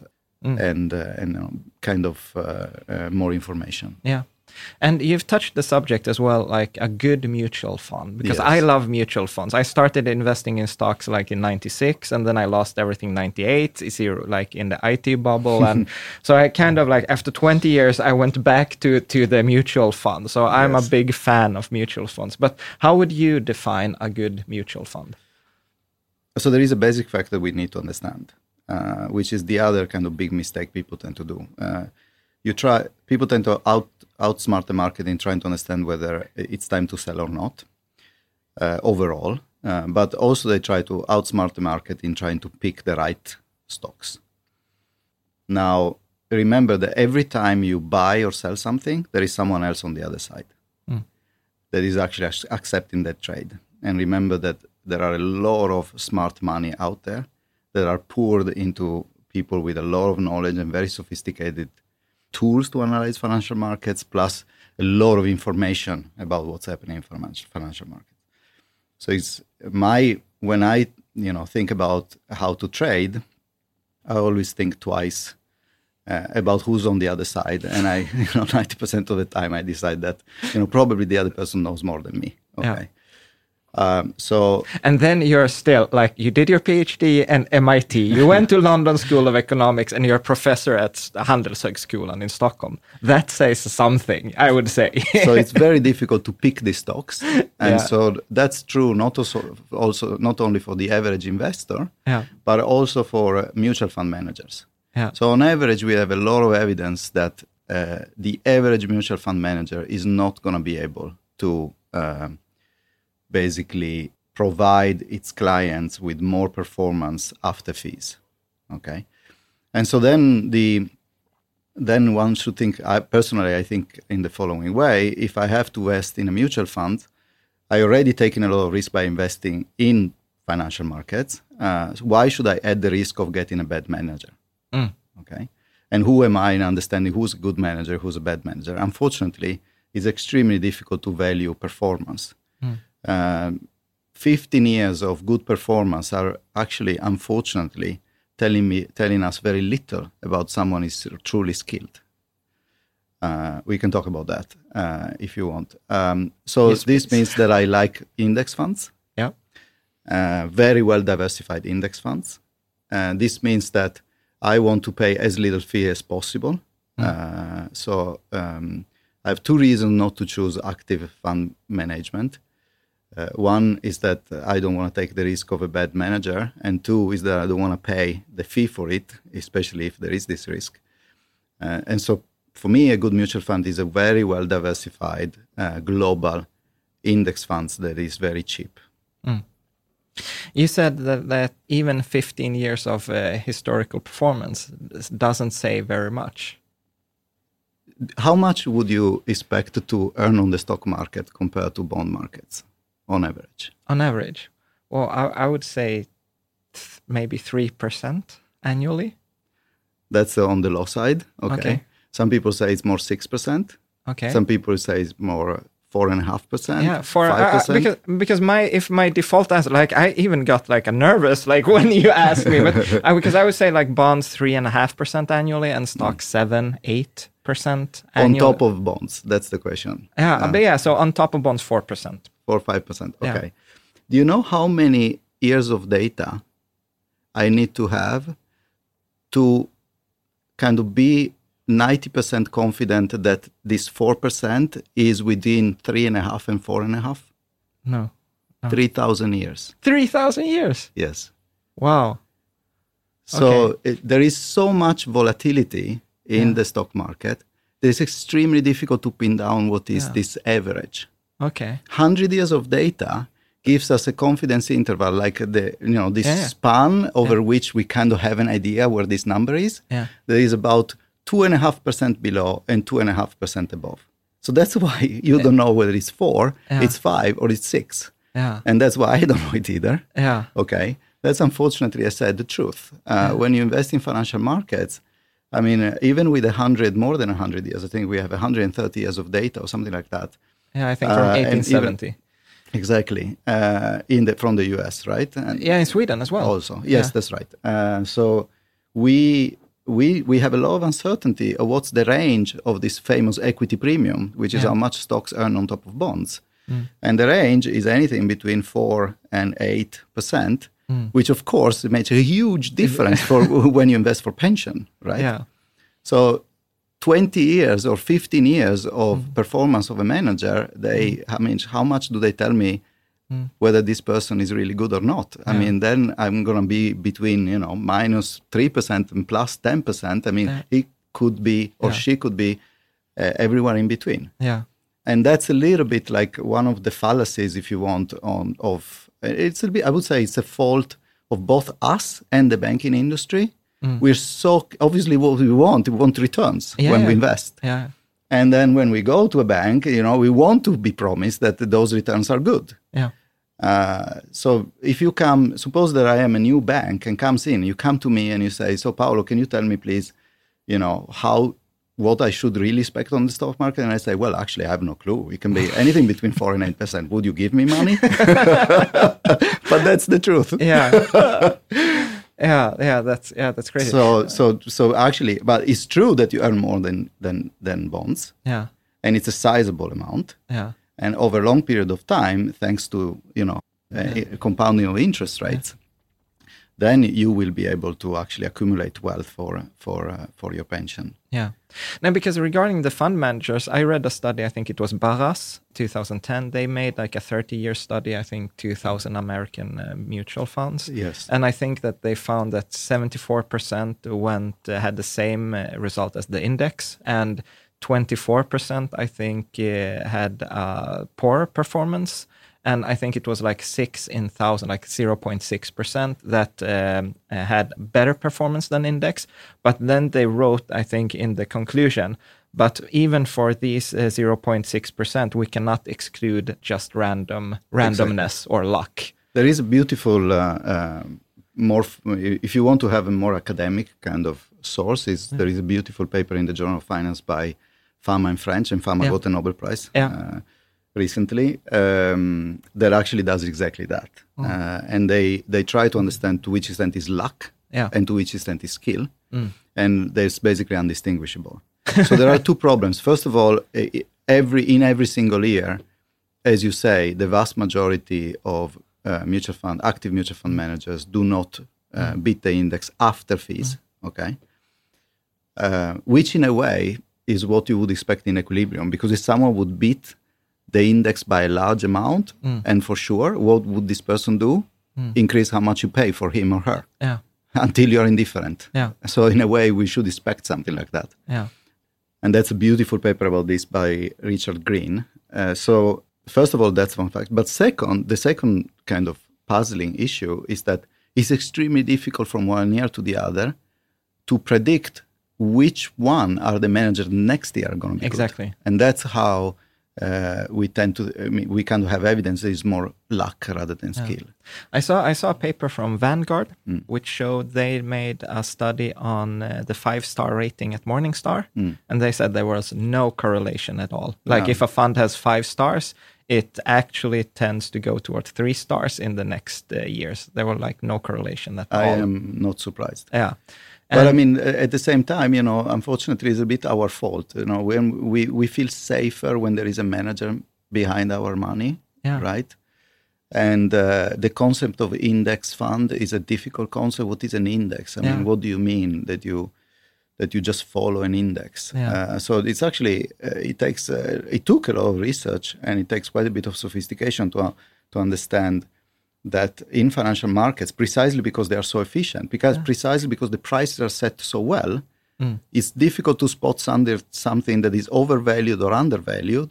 and uh, and know, kind of uh, uh, more information. Yeah. And you've touched the subject as well, like a good mutual fund, because Yes. I love mutual funds. I started investing in stocks like in 96 and then I lost everything 98, is here like in the IT bubble. And so I kind of like, after 20 years, I went back to, to the mutual fund. So I'm Yes. a big fan of mutual funds. But how would you define a good mutual fund? So there is a basic fact that we need to understand, uh, which is the other kind of big mistake people tend to do. Uh, you try people tend to out outsmart the market in trying to understand whether it's time to sell or not uh, overall, uh, but also they try to outsmart the market in trying to pick the right stocks. Now remember that every time you buy or sell something, there is someone else on the other side that is actually accepting that trade. And remember that there are a lot of smart money out there that are poured into people with a lot of knowledge and very sophisticated tools to analyze financial markets, plus a lot of information about what's happening in financial financial markets. So it's my when I you know think about how to trade, I always think twice uh, about who's on the other side, and I, you know, ninety percent of the time I decide that, you know, probably the other person knows more than me. Yeah. Um, so And then you're still like you did your PhD at MIT, you went to London School of Economics, and you're a professor at Handelshögskolan in Stockholm. That says something, I would say. so it's very difficult to pick these stocks, and Yeah. so that's true not also also not only for the average investor, Yeah. but also for mutual fund managers. Yeah. So on average, we have a lot of evidence that uh, the average mutual fund manager is not going to be able to um, basically provide its clients with more performance after fees. Okay, and so then the then one should think. I personally, I think in the following way: if I have to invest in a mutual fund, I already taken a lot of risk by investing in financial markets. Uh, so why should I add the risk of getting a bad manager? Okay. And who am I in understanding who's a good manager, who's a bad manager? Unfortunately, it's extremely difficult to value performance. Um, 15 years of good performance are actually, unfortunately, telling me, telling us very little about someone is truly skilled. Uh, we can talk about that uh, if you want. Um, so Yes, this please. means that I like index funds yeah. uh, very well diversified index funds. And this means that I want to pay as little fee as possible. Uh, so um, I have two reasons not to choose active fund management. Uh, one is that I don't want to take the risk of a bad manager, and two is that I don't want to pay the fee for it, especially if there is this risk. Uh, and so, for me, a good mutual fund is a very well diversified uh, global index fund that is very cheap. You said that, that even 15 years of uh, historical performance doesn't say very much. how much would you expect to earn on the stock market compared to bond markets on average? On average, well, I, I would say th- maybe 3% annually. That's uh, on the low side. Okay. Okay. Some people say it's more six percent. Okay. Some people say it's more four and a half percent. yeah, five uh, percent. because because my if my default answer like I even got like a nervous like when you asked me, but uh, because I would say like bonds three and a half percent annually and stocks seven eight percent on top of bonds. That's the question. yeah, but yeah, so on top of bonds four percent. Four five percent. Yeah. Okay. Do you know how many years of data I need to have to kind of be 90% confident that this 4% is within three and a half and four and a half? No, 3,000 years. three thousand years. Yes. Wow. So Okay. it, there is so much volatility in Yeah. the stock market. that It's extremely difficult to pin down what is Yeah. this average. Okay. 100 years of data gives us a confidence interval, like the you know this Yeah, yeah. span over which we kind of have an idea where this number is. Yeah. There is about two and a half percent below and two and a half percent above. So that's why you don't know whether it's four, Yeah. it's five, or it's six. Yeah. And that's why I don't know it either. Yeah. Okay. That's unfortunately, I said the truth. Uh, When you invest in financial markets, I mean, uh, even with 100, more than 100 years, I think we have 130 years of data or something like that. Yeah, I think from Uh, and even- 1870. Exactly. Uh, in the, from the US, right? And yeah, in Sweden as well. also, yes, Yeah. that's right. Uh, so we we we have a lot of uncertainty of what's the range of this famous equity premium, which is Yeah. how much stocks earn on top of bonds. And the range is anything between four and eight percent, which of course makes a huge difference for when you invest for pension, right? Yeah. So 20 years or 15 years of mm. performance of a manager, they, mm. I mean, how much do they tell me mm. whether this person is really good or not? I mean, then I'm going to be between, you know, minus 3% and plus 10%. I mean, he could be or Yeah. she could be uh, everywhere in between. Yeah. And that's a little bit like one of the fallacies, if you want, on of it's a bit. I would say it's a fault of both us and the banking industry. We're so obviously what we want. We want returns Yeah, when yeah. we invest, Yeah. and then when we go to a bank, you know, we want to be promised that those returns are good. Yeah. Uh, so if you come, suppose that I am a new bank and comes in, you come to me and you say, "So Paolo, can you tell me, please, you know, how what I should really expect on the stock market?" And I say, "Well, actually, I have no clue. It can be anything between four and eight percent. Would you give me money?" but that's the truth. Yeah. Yeah. Yeah. That's yeah. That's crazy. So, so, so actually, but it's true that you earn more than than than bonds, yeah. and it's a sizable amount. Yeah. and over a long period of time, thanks to you know uh, compounding of interest rates, then you will be able to actually accumulate wealth for for uh, for your pension. Yeah. Now, because regarding the fund managers, I read a study, I think it was Barras 2010. They made like a 30 year study, I think 2000 American uh, mutual funds. Yes. And I think that they found that 74% went, uh, had the same uh, result as the index. And 24%, I think, uh, had uh, poor performance. And I think it was like six in thousand, like 0.6% that um, uh, had better performance than index. But then they wrote, I think, in the conclusion, but even for these uh, 0.6%, we cannot exclude just random randomness or luck. There is a beautiful, uh, uh, more. If you want to have a more academic kind of source, is there is a beautiful paper in the Journal of Finance by Fama in French, and Fama Yeah. got a Nobel Prize Yeah. Recently. Um, that actually does exactly that, uh, and they they try to understand to which extent is luck, Yeah. and to which extent is skill, and there's basically undistinguishable. so there are two problems. First of all, every in every single year, as you say, the vast majority of uh, mutual fund, active mutual fund managers do not uh, beat the index after fees. Okay, uh, which in a way is what you would expect in equilibrium, because if someone would beat the index by a large amount, and for sure, what would this person do? Increase how much you pay for him or her Yeah. until you're indifferent. Yeah. So in a way, we should expect something like that. Yeah. And that's a beautiful paper about this by Richard Green. Uh, so, first of all, that's one fact. But second, the second kind of puzzling issue is that it's extremely difficult from one year to the other to predict which one are the managers next year going to be good. Exactly. And that's how uh, we tend to, I mean, we kind of have evidence that it's more luck rather than skill. I saw I saw a paper from Vanguard which showed they made a study on uh, the five star rating at Morningstar, and they said there was no correlation at all. Like No. if a fund has five stars, it actually tends to go towards three stars in the next uh, years. There were like no correlation at I all. I am not surprised. Yeah. But I mean, at the same time, you know, unfortunately, it's a bit our fault. You know, when we, we feel safer when there is a manager behind our money, Yeah. right? And uh, the concept of index fund is a difficult concept. What is an index? I Yeah. mean, what do you mean that you that you just follow an index? Yeah. Uh, so it's actually uh, it takes uh, it took a lot of research and it takes quite a bit of sophistication to to understand that in financial markets, precisely because they are so efficient, because precisely because the prices are set so well, it's difficult to spot something that is overvalued or undervalued.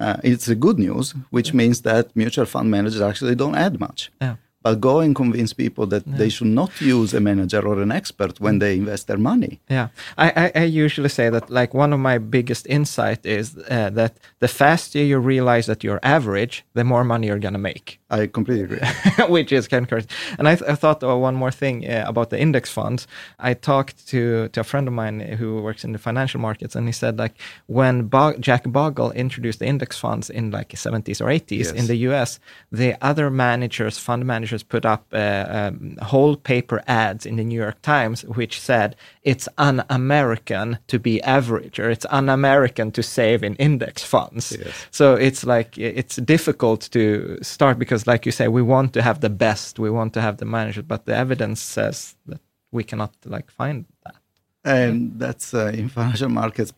Uh, it's a good news, which means that mutual fund managers actually don't add much. Yeah. But go and convince people that they should not use a manager or an expert when they invest their money. Yeah, I, I, I usually say that like one of my biggest insight is uh, that the faster you realize that you're average, the more money you're gonna make. I completely agree. which is kind of crazy. And I, th- I thought of one more thing uh, about the index funds. I talked to, to a friend of mine who works in the financial markets, and he said like when Bo- Jack Bogle introduced the index funds in like 70s or 80s in the US, the other managers, fund managers put up uh, um, whole paper ads in the New York Times which said it's un-American to be average or it's un-American to save in index funds. Yes. So it's like it's difficult to start because, like you say, we want to have the best, we want to have the managers, but the evidence says that we cannot like find that. And that's uh, in financial markets.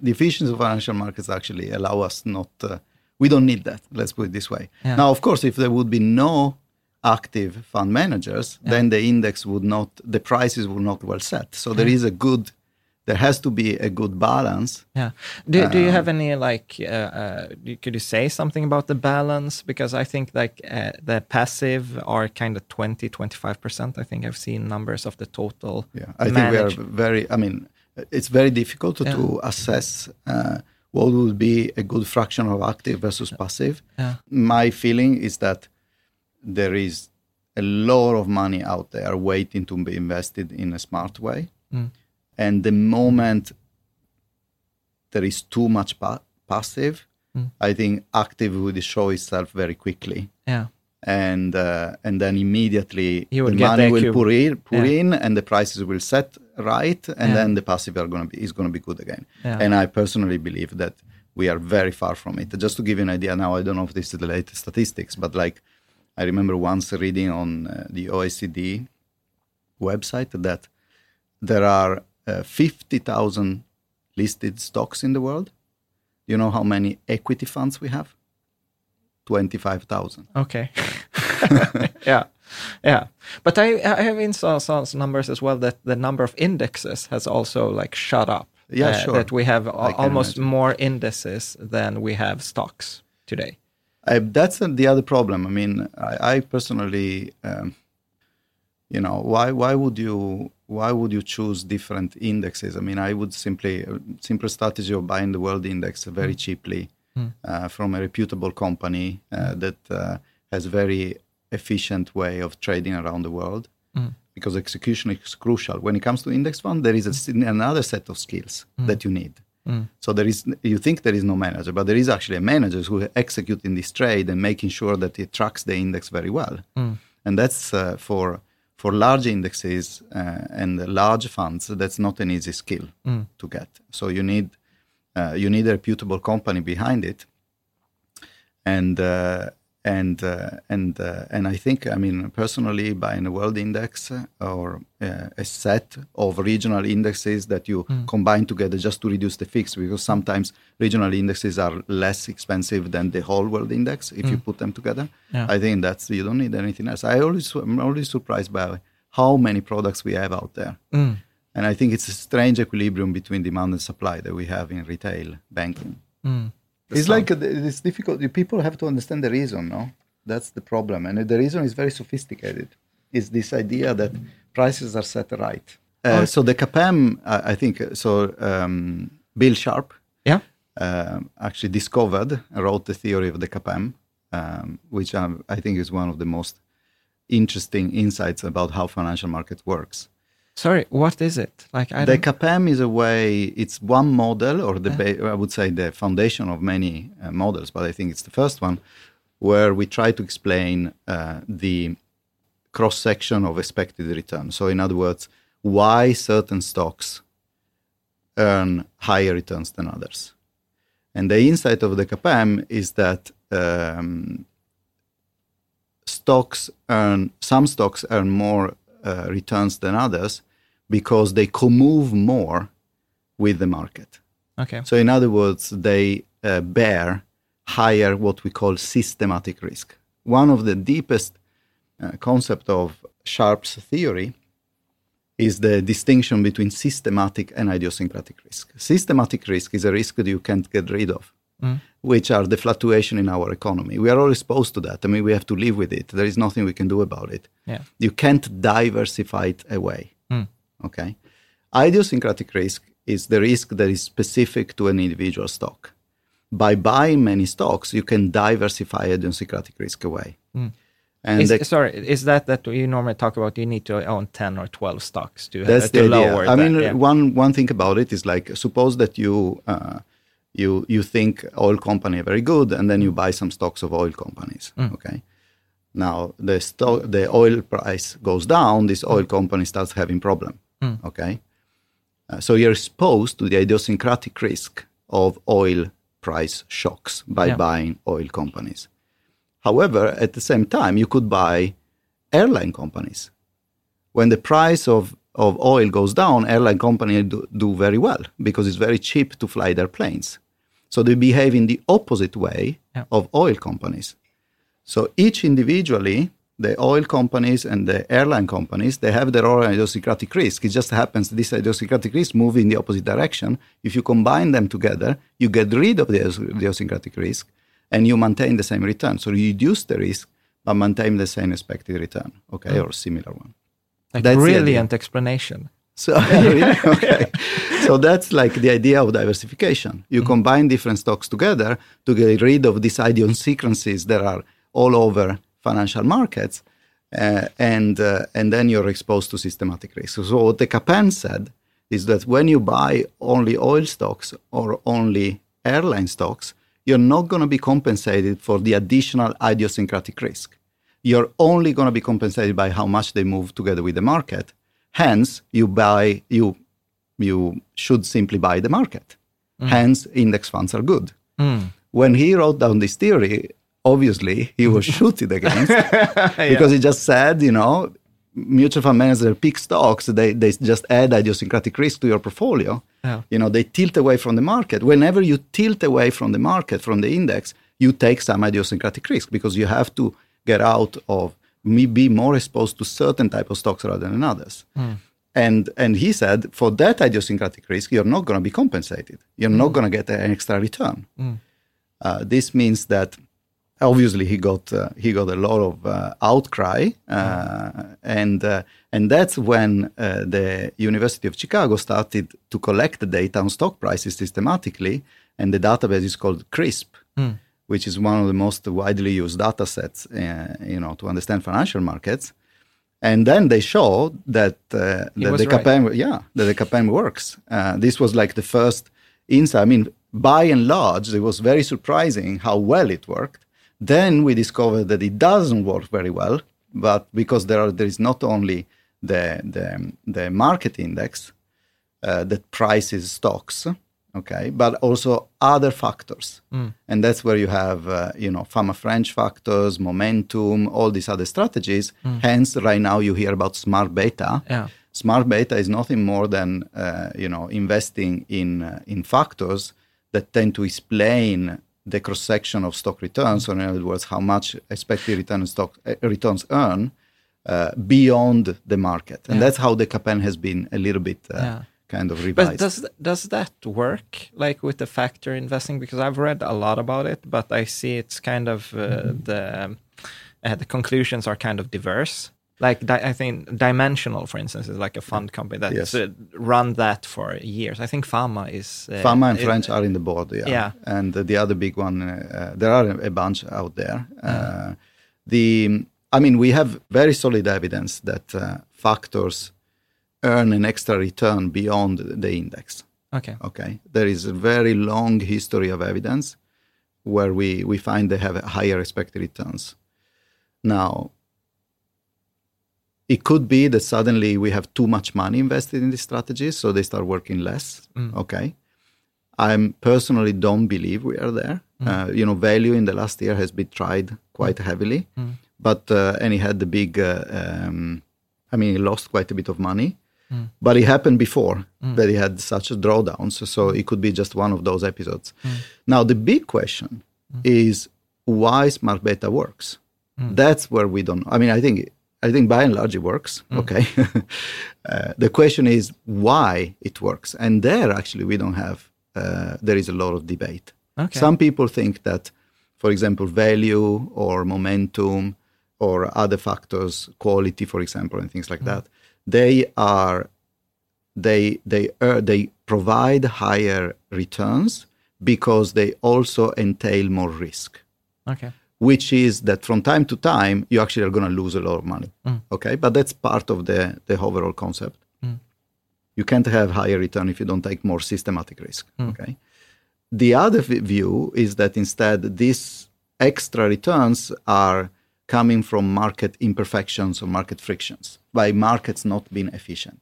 The efficiency of financial markets actually allow us not. Uh, we don't need that. Let's put it this way. Yeah. Now, of course, if there would be no active fund managers, then the index would not. The prices would not well set. So there is a good. There has to be a good balance. Yeah. Do, do you have any like? Uh, uh, could you say something about the balance? Because I think like uh, the passive are kind of 20, 25 percent. I think I've seen numbers of the total. Yeah, I think we are very. I mean, it's very difficult to, to assess uh, what would be a good fraction of active versus passive. Yeah. My feeling is that there is a lot of money out there waiting to be invested in a smart way, Mm. and the moment there is too much pa- passive, Mm. I think active would show itself very quickly Yeah. and uh, and then immediately the money will pour in, pour Yeah. in, and the prices will set right, and Yeah. then the passive are going to be is going to be good again. Yeah. And I personally believe that we are very far from it. Just to give you an idea, now I don't know if this is the latest statistics, but like I remember once reading on uh, the OECD website that there are uh, fifty thousand listed stocks in the world. Do you know how many equity funds we have? Twenty-five thousand. Okay. yeah, yeah. But I I have in saw some numbers as well that the number of indexes has also like shot up. Yeah, Uh, sure. That we have al- almost imagine. more indices than we have stocks today. I, that's the other problem. I mean, I, I personally, um, you know, why why would you why would you choose different indexes? I mean, I would simply uh, simple strategy of buying the world index very cheaply uh, from a reputable company uh, that uh, has very efficient way of trading around the world. Because execution is crucial. When it comes to index fund, there is a, another set of skills that you need. So there is, you think there is no manager, but there is actually a manager who execute in this trade and making sure that it tracks the index very well. And that's uh, for for large indexes uh, and large funds. That's not an easy skill to get. So you need uh, you need a reputable company behind it. And uh, and uh, and uh, and I think I mean personally buying a world index or uh, a set of regional indexes that you combine together just to reduce the fix because sometimes regional indexes are less expensive than the whole world index if you put them together. Yeah. I think that's you don't need anything else. I always I'm always surprised by how many products we have out there. And I think it's a strange equilibrium between demand and supply that we have in retail banking. It's like uh, it's difficult. People have to understand the reason. No, that's the problem, and the reason is very sophisticated. Is this idea that prices are set right? Uh, so the CAPM, I, I think, uh, so um, Bill Sharpe Yeah. um, actually discovered, wrote the theory of the CAPM, um, which um, I think is one of the most interesting insights about how financial market works. Sorry, what is it? Like I The. CAPM is a way, it's one model, or the I would say the foundation of many uh, models, but I think it's the first one where we try to explain uh, the cross section of expected return. So, in other words, why certain stocks earn higher returns than others. And the insight of the CAPM is that um, stocks earn some stocks earn more uh, returns than others because they co-move more with the market. Okay. So, in other words, they uh, bear higher what we call systematic risk. One of the deepest uh, concept of Sharpe's theory is the distinction between systematic and idiosyncratic risk. Systematic risk is a risk that you can't get rid of, which are the fluctuation in our economy. We are all exposed to that. I mean, we have to live with it. There is nothing we can do about it. Yeah. You can't diversify it away. Okay. Idiosyncratic risk is the risk that is specific to an individual stock. By buying many stocks, you can diversify idiosyncratic risk away. And Is, the- sorry, is that that you normally talk about? You need to own ten or twelve stocks to, That's uh, the to idea. I that, mean, yeah. one one thing about it is like suppose that you uh, you you think oil company are very good, and then you buy some stocks of oil companies. Mm. Okay, Now the sto- the oil price goes down, this oil company starts having problem. Okay, Uh, so you're exposed to the idiosyncratic risk of oil price shocks by Yeah. buying oil companies. However, at the same time, you could buy airline companies. When the price of, of oil goes down, airline companies do, do very well because it's very cheap to fly their planes. So they behave in the opposite way Yeah. of oil companies. So each individually, the oil companies and the airline companies, they have their own idiosyncratic risk. It just happens this idiosyncratic risk move in the opposite direction. If you combine them together, you get rid of the idiosyncratic risk and you maintain the same return. So you reduce the risk but maintain the same expected return, okay, mm. or similar one. Like That's brilliant explanation. So really? okay. So that's like the idea of diversification. You mm. combine different stocks together to get rid of these idiosyncrasies that are all over financial markets, uh, and uh, and then you're exposed to systematic risk. So what the CAPM said is that when you buy only oil stocks or only airline stocks, you're not going to be compensated for the additional idiosyncratic risk. You're only going to be compensated by how much they move together with the market. Hence, you buy you you should simply buy the market. Hence, index funds are good. When he wrote down this theory, obviously he was shooting against because he just said, you know, mutual fund managers pick stocks, they, they just add idiosyncratic risk to your portfolio. Yeah. You know, they tilt away from the market. Whenever you tilt away from the market, from the index, you take some idiosyncratic risk because you have to get out of me be more exposed to certain type of stocks rather than others. Hmm. And and he said for that idiosyncratic risk, you're not going to be compensated. You're not hmm. going to get an extra return. Hmm. Uh, this means that obviously he got uh, he got a lot of uh, outcry, uh, and uh, and that's when uh, the University of Chicago started to collect the data on stock prices systematically, and the database is called CRSP, which is one of the most widely used data sets, uh, you know, to understand financial markets. And then they show that, uh, that the right. CAPM, yeah, that the CAPM works. Uh, this was like the first insight. I mean, by and large, it was very surprising how well it worked. Then we discovered that it doesn't work very well, but because there are there is not only the the, the market index uh, that prices stocks, okay, but also other factors, and that's where you have uh, you know Fama French factors, momentum, all these other strategies. Hence, right now you hear about smart beta. Yeah. Smart beta is nothing more than uh, you know investing in uh, in factors that tend to explain the cross section of stock returns, or in other words, how much expected return stock uh, returns earn uh, beyond the market, and Yeah. that's how the CAPM has been a little bit uh, Yeah. kind of revised. But does does that work like with the factor investing? Because I've read a lot about it, but I see it's kind of uh, Mm-hmm. the uh, the conclusions are kind of diverse. Like di- I think Dimensional, for instance, is like a fund company that's Yes. uh, run that for years. I think Fama is uh, Fama and it- French are in the board, yeah. Yeah. And uh, the other big one, uh, there are a, bunch out there. Uh, the, I mean, we have very solid evidence that uh, factors earn an extra return beyond the index. Okay. Okay, there is a very long history of evidence where we we find they have higher expected returns. Now, it could be that suddenly we have too much money invested in these strategies, so they start working less. Mm. Okay, I personally don't believe we are there. Mm. Uh, you know, value in the last year has been tried quite mm. heavily, but uh, and he had the big. Uh, um, I mean, he lost quite a bit of money, but it happened before that he had such a drawdown. So, so it could be just one of those episodes. Now, the big question is why smart beta works. That's where we don't. I mean, I think I think by and large it works. Okay. uh, the question is why it works, and there actually we don't have. Uh, there is a lot of debate. Okay. Some people think that, for example, value or momentum or other factors, quality, for example, and things like that, they are they they uh, they provide higher returns because they also entail more risk Okay. Which is that from time to time you actually are going to lose a lot of money. Okay, but that's part of the the overall concept. You can't have higher return if you don't take more systematic risk. Okay. The other view is that instead these extra returns are coming from market imperfections or market frictions, by markets not being efficient.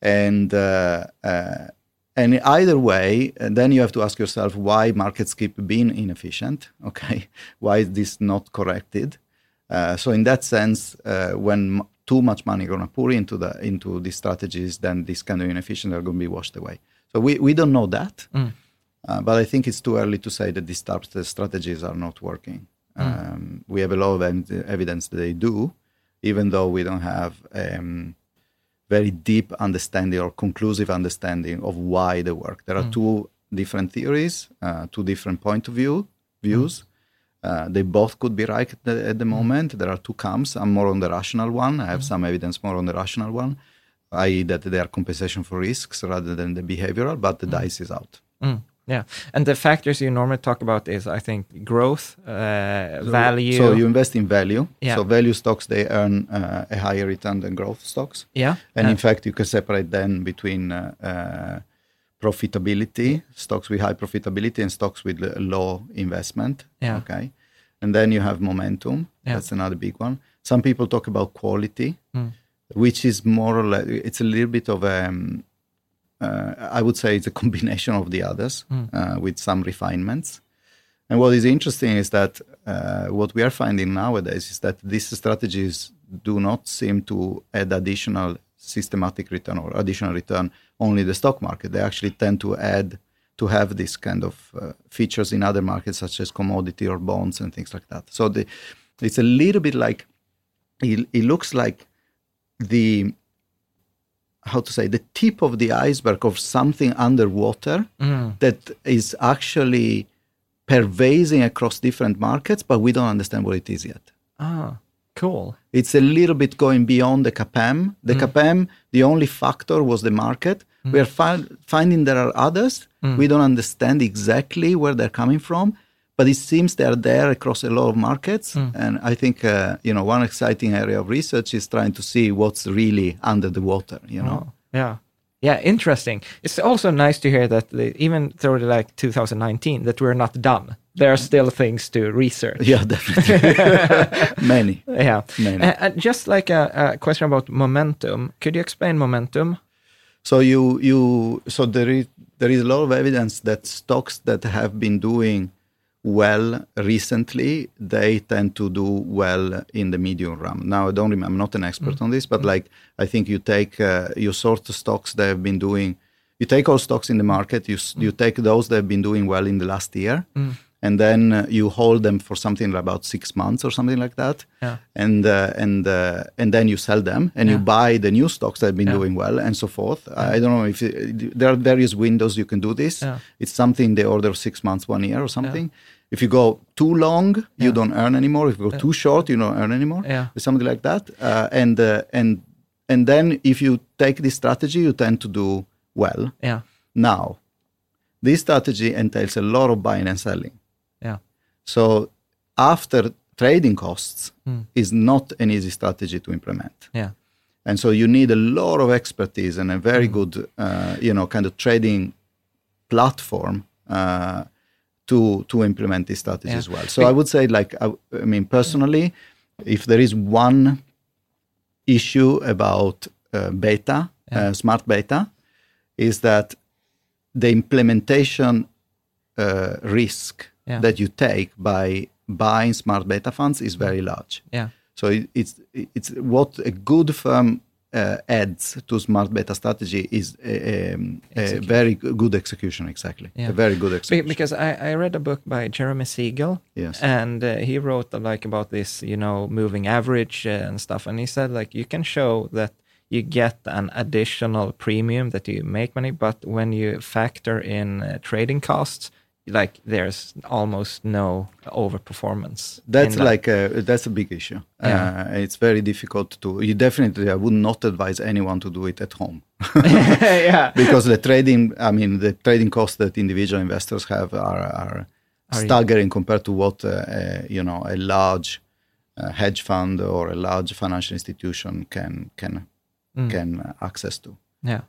And uh, uh, and either way, then you have to ask yourself why markets keep being inefficient. Okay, why is this not corrected? Uh, so in that sense, uh, when m- too much money going to pour into the into these strategies, then these kind of inefficient are going to be washed away. So we, we don't know that, uh, but I think it's too early to say that these types of strategies are not working. Um, we have a lot of evidence that they do, even though we don't have um, very deep understanding or conclusive understanding of why they work. There are mm. two different theories, uh, two different point of view views. Mm. Uh, they both could be right at the, at the mm. moment. There are two camps. I'm more on the rational one. I have some evidence more on the rational one, i.e., that they are compensation for risks rather than the behavioral. But the dice is out. Yeah, and the factors you normally talk about is, I think, growth, uh, value. So you invest in value. Yeah. So value stocks they earn uh, a higher return than growth stocks. yeah, And uh, in fact, you can separate then between uh, uh, profitability, stocks with high profitability, and stocks with low investment. Yeah. Okay. And then you have momentum. Yeah. That's another big one. Some people talk about quality, Mm. which is more or less, it's a little bit of a, um, I would say it's a combination of the others Mm. uh, with some refinements. And what is interesting is that uh, what we are finding nowadays is that these strategies do not seem to add additional systematic return or additional return only the stock market. They actually tend to add to have this kind of uh, features in other markets such as commodity or bonds and things like that. So the, it's a little bit like it, it looks like the how to say the tip of the iceberg of something underwater mm, that is actually pervading across different markets, but we don't understand what it is yet. ah, cool. It's a little bit going beyond the CAPM. The CAPM, the only factor was the market. We are fi- finding there are others. We don't understand exactly where they're coming from, but it seems they are there across a lot of markets. And I think uh, you know one exciting area of research is trying to see what's really under the water. You know. Oh, yeah. Yeah, interesting. It's also nice to hear that the, even through the, like 2019 that we're not done. There are still things to research. Yeah, definitely. Many. Yeah. Many. Uh, just like a, a question about momentum, could you explain momentum? So you you so there is there is a lot of evidence that stocks that have been doing well recently they tend to do well in the medium run. Now I don't remember, I'm not an expert on this, but like I think you take uh, you sort the stocks that have been doing. You take all stocks in the market. You s you take those that have been doing well in the last year, and then uh, you hold them for something like about six months or something like that. Yeah. And uh, and uh, and then you sell them and you buy the new stocks that have been Yeah. doing well and so forth. I don't know if it, there are various windows you can do this. Yeah. It's something the order of six months, one year or something. If you go too long, you don't earn anymore. If you go too short, you don't earn anymore. Yeah. Something like that. Uh, and uh, and and then if you take this strategy, you tend to do well. Yeah. Now, this strategy entails a lot of buying and selling. Yeah. So after trading costs Hmm. is not an easy strategy to implement. Yeah. And so you need a lot of expertise and a very good, uh, you know, kind of trading platform uh, to to implement this strategy Yeah. as well. So I would say, like, I, I mean, personally, if there is one issue about uh, beta, uh, smart beta, is that the implementation uh, risk Yeah. that you take by buying smart beta funds is very large. Yeah. So it, it's it's what a good firm uh, adds to smart beta strategy is a, um, a very good execution. Exactly, Yeah. a very good execution. because I, I read a book by Jeremy Siegel, Yes. and uh, he wrote uh, like about this, you know, moving average uh, and stuff, and he said like you can show that you get an additional premium that you make money, but when you factor in uh, trading costs, like there's almost no overperformance. That's like a, that's a big issue. Yeah. Uh, it's very difficult to. You definitely, I would not advise anyone to do it at home yeah, because the trading. I mean, the trading costs that individual investors have are, are Are you- staggering compared to what uh, uh, you know a large uh, hedge fund or a large financial institution can can Mm. can access to. Yeah.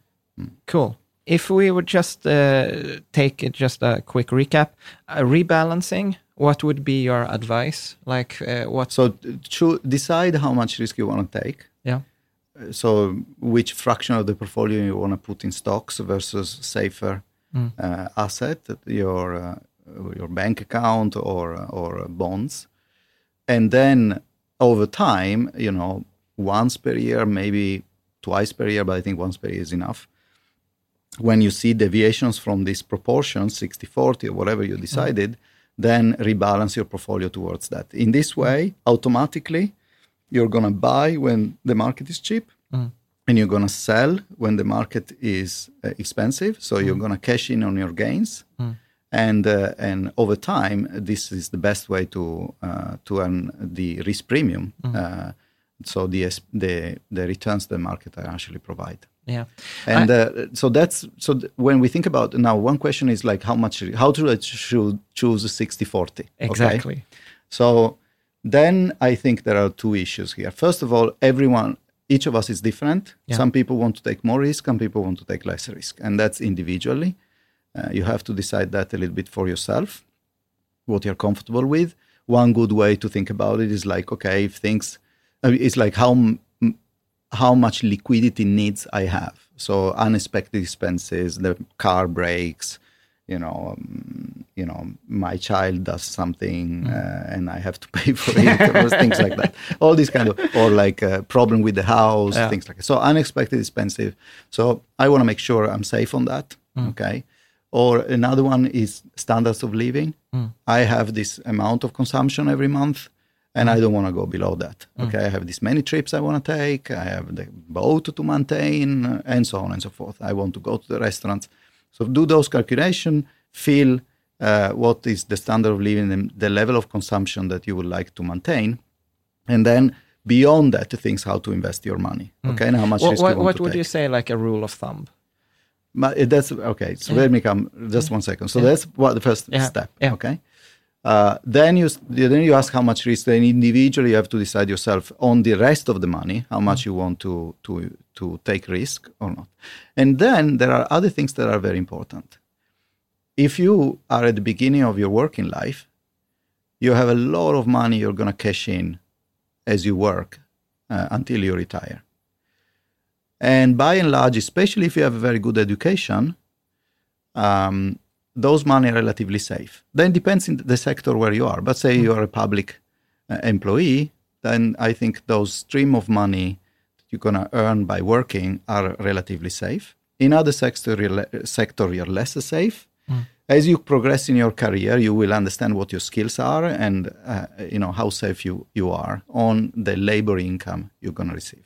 Cool. If we would just uh, take it just a quick recap, uh, rebalancing what would be your advice? Like, uh, what? So to decide how much risk you want to take. Yeah. Uh, So which fraction of the portfolio you want to put in stocks versus safer Mm. uh, asset, your uh, your bank account or or bonds, and then over time, you know, once per year, maybe twice per year, but I think once per year is enough. When you see deviations from these proportions, 60 40 or whatever you decided, then rebalance your portfolio towards that. In this way, automatically, you're going to buy when the market is cheap Mm. and you're going to sell when the market is uh, expensive. So you're going to cash in on your gains. Mm. And, uh, and over time, this is the best way to, uh, to earn the risk premium. Uh, so the, the, the returns the market actually provide. Yeah. And uh, so that's so th- when we think about now, one question is like how much, how to uh, should choose 60 40. Exactly. So then I think there are two issues here. First of all, everyone, each of us is different. Yeah. Some people want to take more risk, some people want to take less risk, and that's individually. Uh, you have to decide that a little bit for yourself, what you're comfortable with. One good way to think about it is like, okay, if things, it's like how how much liquidity needs I have. So unexpected expenses, the car breaks, you know, um, you know, my child does something uh, and I have to pay for it, things like that. All these kind of, or like a problem with the house, Yeah. things like that. So unexpected expensive. So I want to make sure I'm safe on that. Okay. Or another one is standards of living. I have this amount of consumption every month and I don't want to go below that. Okay, I have this many trips I want to take. I have the boat to maintain, uh, and so on and so forth. I want to go to the restaurants. So do those calculations. Feel uh, what is the standard of living and the level of consumption that you would like to maintain, and then beyond that, things how to invest your money. Okay, and how much What, what, what would take. you say, like a rule of thumb? But that's okay. So let me come just one second. So Yeah. that's what the first Yeah. step. Yeah. Okay. Uh, then you then you ask how much risk. Then individually you have to decide yourself on the rest of the money how much you want to to to take risk or not. And then there are other things that are very important. If you are at the beginning of your working life, you have a lot of money you're going to cash in as you work uh, until you retire. And by and large, especially if you have a very good education, um, those money are relatively safe. Then depends in the sector where you are. But say you are a public uh, employee, then I think those stream of money that you're gonna earn by working are relatively safe. In other sector, you're sector you're less safe. As you progress in your career, you will understand what your skills are and uh, you know how safe you, you are on the labor income you're gonna receive.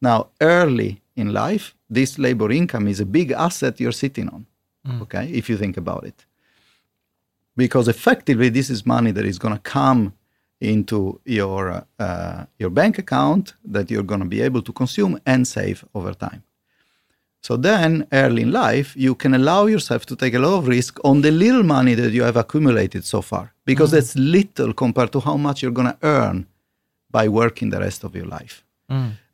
Now, early in life, this labor income is a big asset you're sitting on. Okay, if you think about it, because effectively this is money that is going to come into your uh, your bank account that you're going to be able to consume and save over time. So then, early in life, you can allow yourself to take a lot of risk on the little money that you have accumulated so far, because that's little compared to how much you're going to earn by working the rest of your life.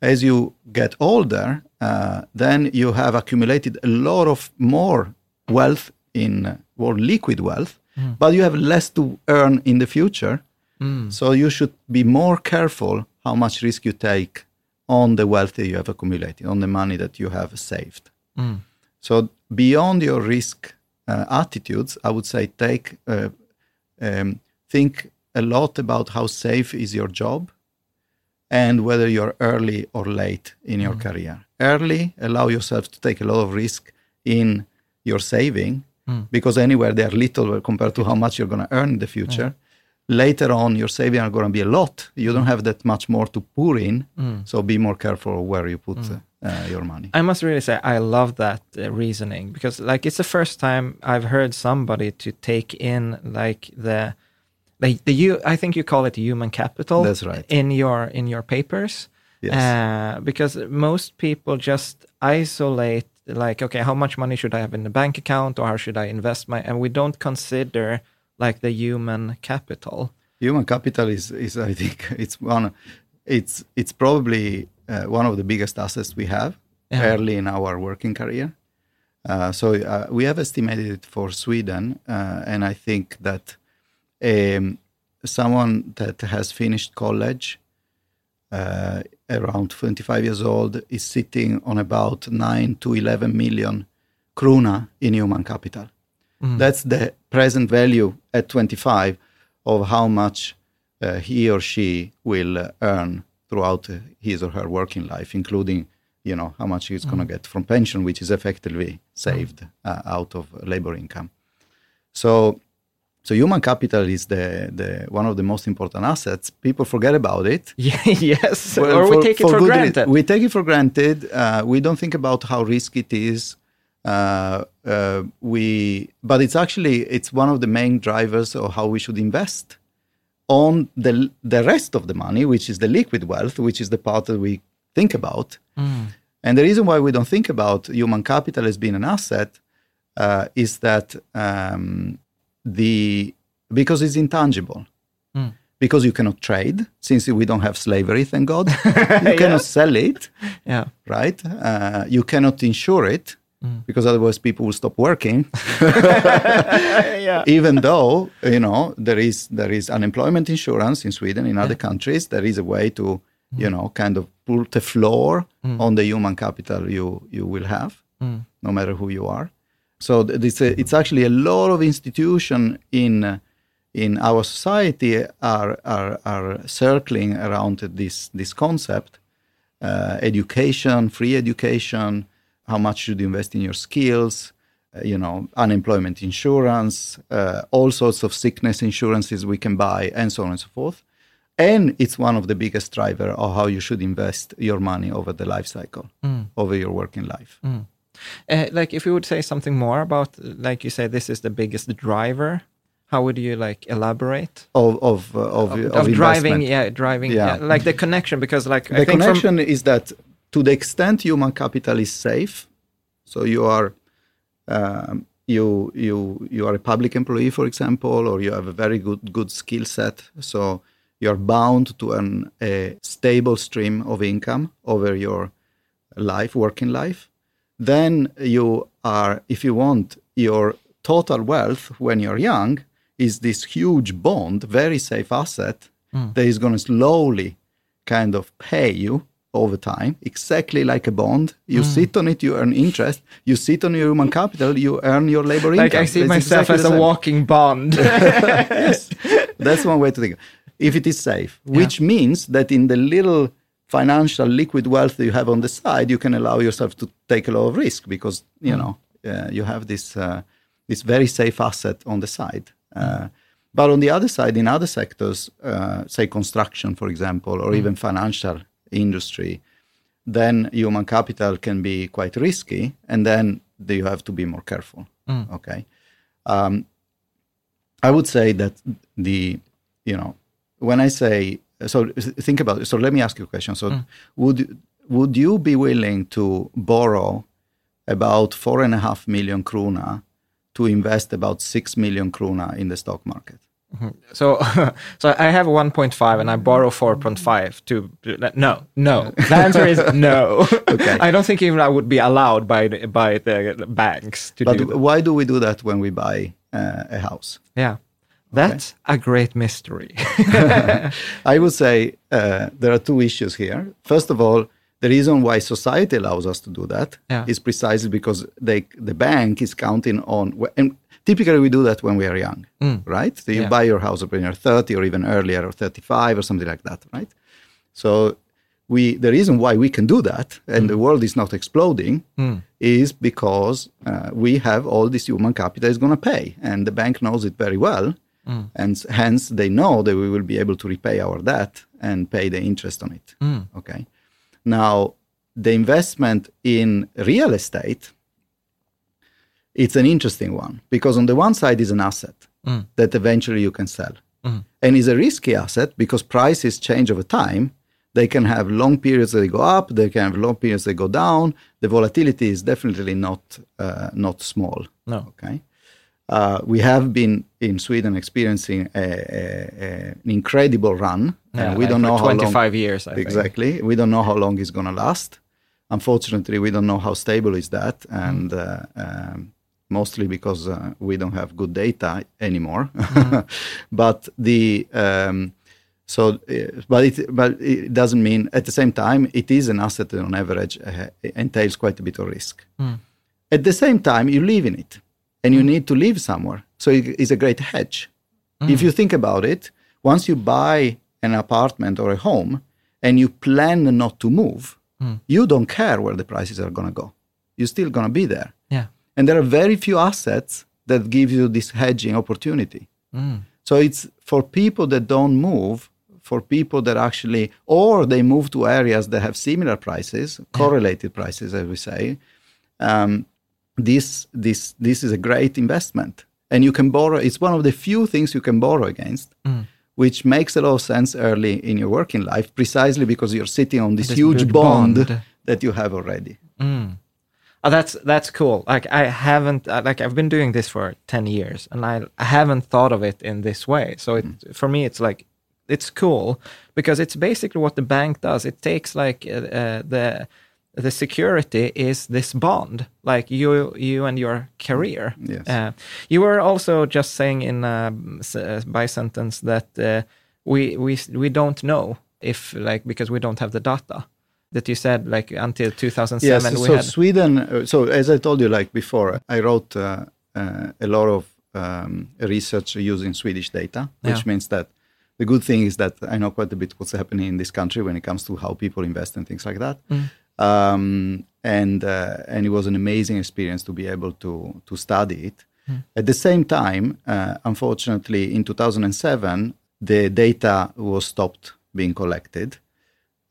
As you get older, uh, then you have accumulated a lot of more wealth in more liquid wealth, but you have less to earn in the future. So you should be more careful how much risk you take on the wealth that you have accumulated, on the money that you have saved. So beyond your risk uh, attitudes, I would say take uh, um, think a lot about how safe is your job and whether you're early or late in your career. Early, allow yourself to take a lot of risk in your saving because anywhere they are little compared to how much you're going to earn in the future. Later on, your saving are going to be a lot. You don't have that much more to pour in, so be more careful where you put uh, uh, your money. I must really say I love that uh, reasoning because like it's the first time I've heard somebody to take in like the like the you I think you call it human capital That's right. in your in your papers Yes. uh, because most people just isolate like okay how much money should I have in the bank account or how should I invest my and we don't consider like the human capital human capital is, is I think it's one it's it's probably uh, one of the biggest assets we have Yeah. early in our working career. Uh, so uh, we have estimated it for Sweden, uh, and I think that um, someone that has finished college, uh, around 25 years old, is sitting on about 9 to 11 million krona in human capital. That's the present value at 25 of how much uh, he or she will uh, earn throughout uh, his or her working life, including you know how much he's going to get from pension, which is effectively saved uh, out of labor income. So, so human capital is the, the one of the most important assets. People forget about it. Yeah, yes, Well, or we take it for, granted. We take it for granted. Uh, we don't think about how risky it is. Uh, uh, we, but it's actually it's one of the main drivers of how we should invest on the the rest of the money, which is the liquid wealth, which is the part that we think about. And the reason why we don't think about human capital as being an asset uh, is that um, the because it's intangible. Hmm. Because you cannot trade, since we don't have slavery, thank God. you cannot sell it, yeah. right? Uh, you cannot insure it, hmm. because otherwise people will stop working. yeah. Even though you know there is there is unemployment insurance in Sweden, in other countries, there is a way to hmm. you know kind of put a floor on the human capital you you will have, no matter who you are. So th- it's actually a lot of institution in uh, in our society are are are circling around this this concept uh, education, free education, how much should you invest in your skills, uh, you know, unemployment insurance, uh, all sorts of sickness insurances we can buy, and so on and so forth. And it's one of the biggest driver of how you should invest your money over the life cycle, over your working life. Uh, like if you would say something more about, like you say, this is the biggest driver. How would you like elaborate? Of of uh, of, of, of driving, yeah, driving, Yeah. yeah. like the connection, because like I the connection is that to the extent human capital is safe, so you are um, you you you are a public employee, for example, or you have a very good good skill set, so you are bound to earn a stable stream of income over your life, working life. Then you are, if you want, your total wealth when you're young is this huge bond, very safe asset hmm. that is going to slowly kind of pay you over time, exactly like a bond. You hmm. sit on it, you earn interest. You sit on your human capital, you earn your labor like income. I see It's myself exactly as a walking bond. yes, that's one way to think. If it is safe, which means that in the little financial liquid wealth that you have on the side, you can allow yourself to take a lot of risk because you know uh, you have this uh, this very safe asset on the side. Uh, but on the other side, in other sectors, uh, say construction, for example, or even financial industry, then human capital can be quite risky, and then you have to be more careful. Okay. Um, I would say that the, you know, when I say, so think about it. So let me ask you a question. So would would you be willing to borrow about four and a half million krona to invest about six million krona in the stock market? so, so I have 1.5 and I borrow 4.5 to. No, no. The answer is no. Okay. I don't think even I would be allowed by the, by the banks to But do that. why do we do that when we buy uh, a house? Yeah, that's a great mystery. I would say uh, there are two issues here. First of all, the reason why society allows us to do that is Yeah. precisely because they, the bank is counting on, and typically we do that when we are young, right? So you Yeah. buy your house when you're 30 or even earlier or 35 or something like that, right? So we, the reason why we can do that and the world is not exploding is because uh, we have all this human capital is going to pay, and the bank knows it very well, Mm. and hence they know that we will be able to repay our debt and pay the interest on it. Mm. Okay. Now, the investment in real estate, it's an interesting one because on the one side is an asset mm. that eventually you can sell, and is a risky asset because prices change over time. They can have long periods that they go up. They can have long periods that go down. The volatility is definitely not uh, not small. No. Okay. Uh, we have been in Sweden experiencing a, a, a, an incredible run, Yeah, and we don't know how long. 25 years, I think. exactly. We don't know how long it's going to last. Unfortunately, we don't know how stable is that, and uh, um, mostly because uh, we don't have good data anymore. but the um, so, uh, but it but it doesn't mean at the same time it is an asset that on average uh, entails quite a bit of risk. At the same time, you live in it, and you mm. need to live somewhere, so it is a great hedge. If mm. you think about it, once you buy an apartment or a home and you plan not to move, mm. you don't care where the prices are going to go. You're still going to be there. Yeah. And there are very few assets that give you this hedging opportunity. So it's for people that don't move, for people that actually, or they move to areas that have similar prices, correlated prices, as we say. Um, this this this is a great investment, and you can borrow. It's one of the few things you can borrow against, which makes a lot of sense early in your working life, precisely because you're sitting on this, This huge bond, bond. that you have already. Oh, that's that's cool. Like I haven't uh, like I've been doing this for ten years, and I, I haven't thought of it in this way. So it for me, it's like it's cool because it's basically what the bank does. It takes like uh, uh, the the security is this bond, like you you and your career. Yes. Uh, you were also just saying in uh, s- uh, by sentence that uh, we we we don't know if like because we don't have the data. That you said like until 2007 Yes, we so had Sweden. uh, So as I told you, like before, I wrote uh, uh, a lot of um, research using Swedish data, which Yeah. means that the good thing is that I know quite a bit what's happening in this country when it comes to how people invest and things like that. Um, and uh, and it was an amazing experience to be able to to study it. At the same time, uh, unfortunately, in 2007, the data was stopped being collected.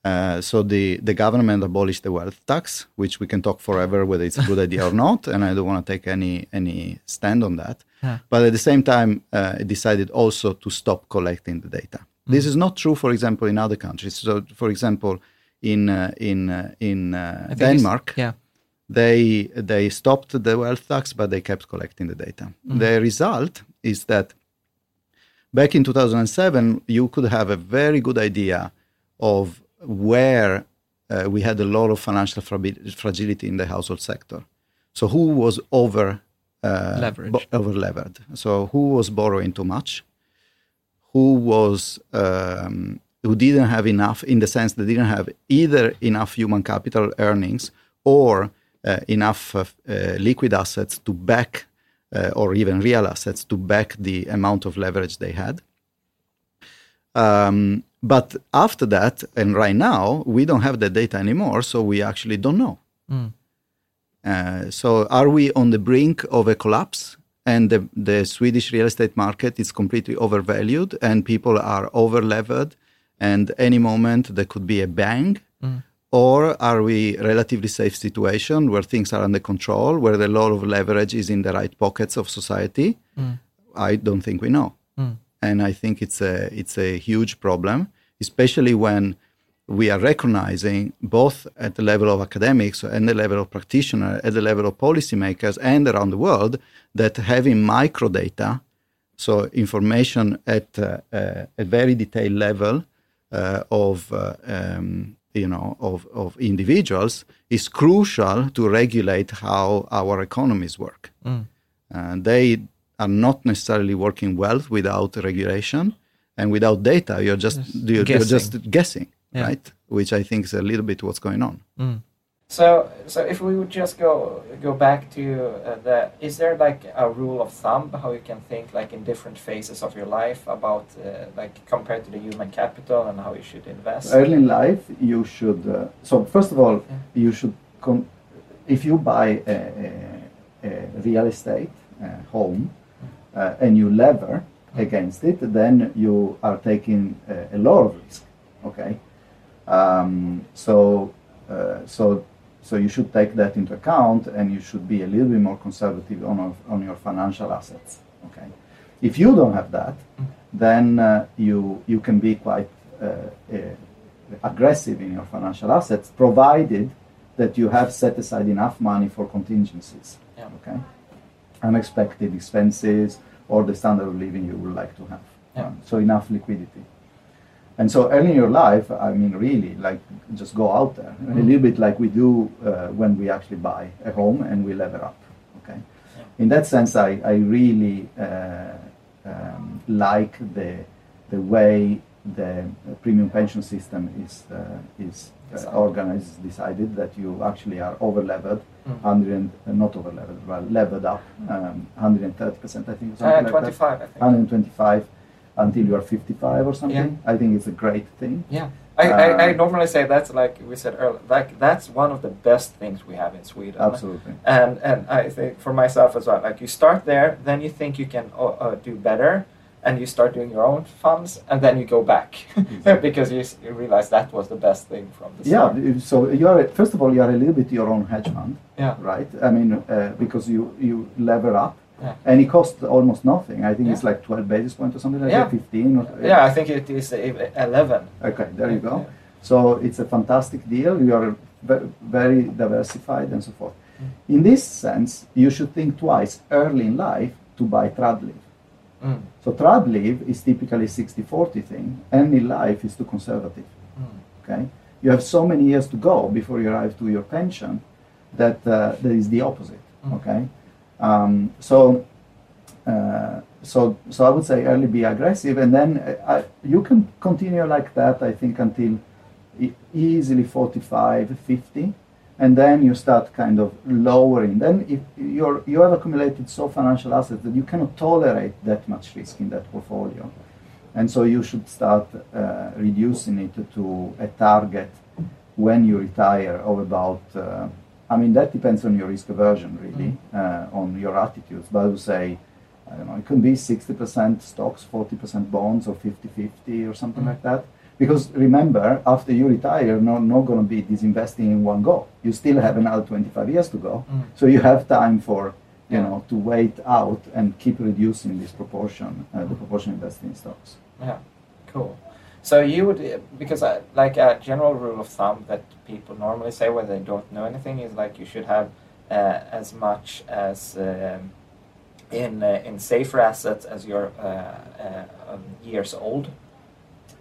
Uh, so the, the government abolished the wealth tax, which we can talk forever whether it's a good idea or not, and I don't want to take any any stand on that. But at the same time, uh, it decided also to stop collecting the data. This is not true, for example, in other countries. So, for example, in uh, in uh, in uh, I think it's- Denmark, Yeah. they they stopped the wealth tax, but they kept collecting the data. The result is that back in 2007, you could have a very good idea of where uh, we had a lot of financial fragility in the household sector. So who was over uh, Leveraged. over levered? So who was borrowing too much? Who was um, who didn't have enough in the sense they didn't have either enough human capital earnings or uh, enough uh, uh, liquid assets to back uh, or even real assets to back the amount of leverage they had. Um, but after that, and right now, we don't have the data anymore, so we actually don't know. Uh, so, are we on the brink of a collapse? And the, the Swedish real estate market is completely overvalued, and people are over levered, and any moment there could be a bang. Or are we relatively safe situation where things are under control, where the law of leverage is in the right pockets of society? I don't think we know and I think it's a it's a huge problem, especially when we are recognizing both at the level of academics and the level of practitioner, at the level of policymakers, and around the world that having micro data, so information at uh, uh, a very detailed level of uh, um, you know of, of individuals is crucial to regulate how our economies work. Uh, they are not necessarily working well without regulation and without data. You're just you're, you're guessing. just guessing, Yeah. right? Which I think is a little bit what's going on. So, so if we would just go go back to uh, the, is there like a rule of thumb how you can think like in different phases of your life about uh, like compared to the human capital and how you should invest? Early in life, you should. Uh, so first of all, you should. If you buy a, a, a real estate uh, home uh, and you lever against it, then you are taking a, a lot of risk. Okay. Um, so uh, so so you should take that into account, and you should be a little bit more conservative on your, on your financial assets. Okay. If you don't have that, then uh, you you can be quite uh, uh, aggressive in your financial assets, provided that you have set aside enough money for contingencies. Yeah. Okay, unexpected expenses or the standard of living you would like to have. Yeah. Um, so enough liquidity. And so early in your life, I mean, really, like just go out there. A little bit like we do uh, when we actually buy a home and we lever up. Okay. in that sense, I, I really uh, um, like the, the way the premium pension system is, uh, is uh, organized, decided that you actually are over levered, Mm. 100 and, uh, not over levered, well, levered up, um, 130%, I think. Uh, something like 25, I think. 125 until you are 55 or something. I think it's a great thing. Yeah. I, I, I Uh, normally say that's like we said earlier, like that's one of the best things we have in Sweden. Absolutely. And and I think for myself as well, like you start there, then you think you can uh, uh, do better, and you start doing your own funds, and then you go back because you, you realize that was the best thing from the Yeah, start. if- so you are first of all you are a little bit your own hedge fund, Yeah. right? I mean, uh, because you you lever up, Yeah. and it costs almost nothing. I think it's like 12 basis points or something like Yeah. that, 15. Or, Yeah, I think it is uh, eleven. Okay, there you go. Yeah. So it's a fantastic deal. You are very diversified and so forth. Mm. In this sense, you should think twice early in life to buy Tradliv. Mm. So Tradliv is typically 60-40 thing. Early life is too conservative. Mm. Okay, you have so many years to go before you arrive to your pension that uh, that is the opposite. Mm. Okay, um, so uh, so so I would say early be aggressive, and then uh, I, you can continue like that. I think until easily 45, 50, and then you start kind of lowering. Then if you're you have accumulated so financial assets that you cannot tolerate that much risk in that portfolio, and so you should start uh, reducing it to a target when you retire of about. Uh, I mean that depends on your risk aversion, really, uh, on your attitudes. But I would say. I don't know, it can be 60% stocks, 40% bonds, or 50 50 or something Mm. like that. Because remember, after you retire, you're not, not going to be disinvesting in one go. You still have another 25 years to go. Mm. So you have time for, you Yeah. know, to wait out and keep reducing this proportion, uh, the proportion invested in stocks. Yeah, cool. So you would, uh, because I, like a general rule of thumb that people normally say when they don't know anything is like you should have uh, as much as um, in uh, in safer assets as you're uh, uh, um, years old.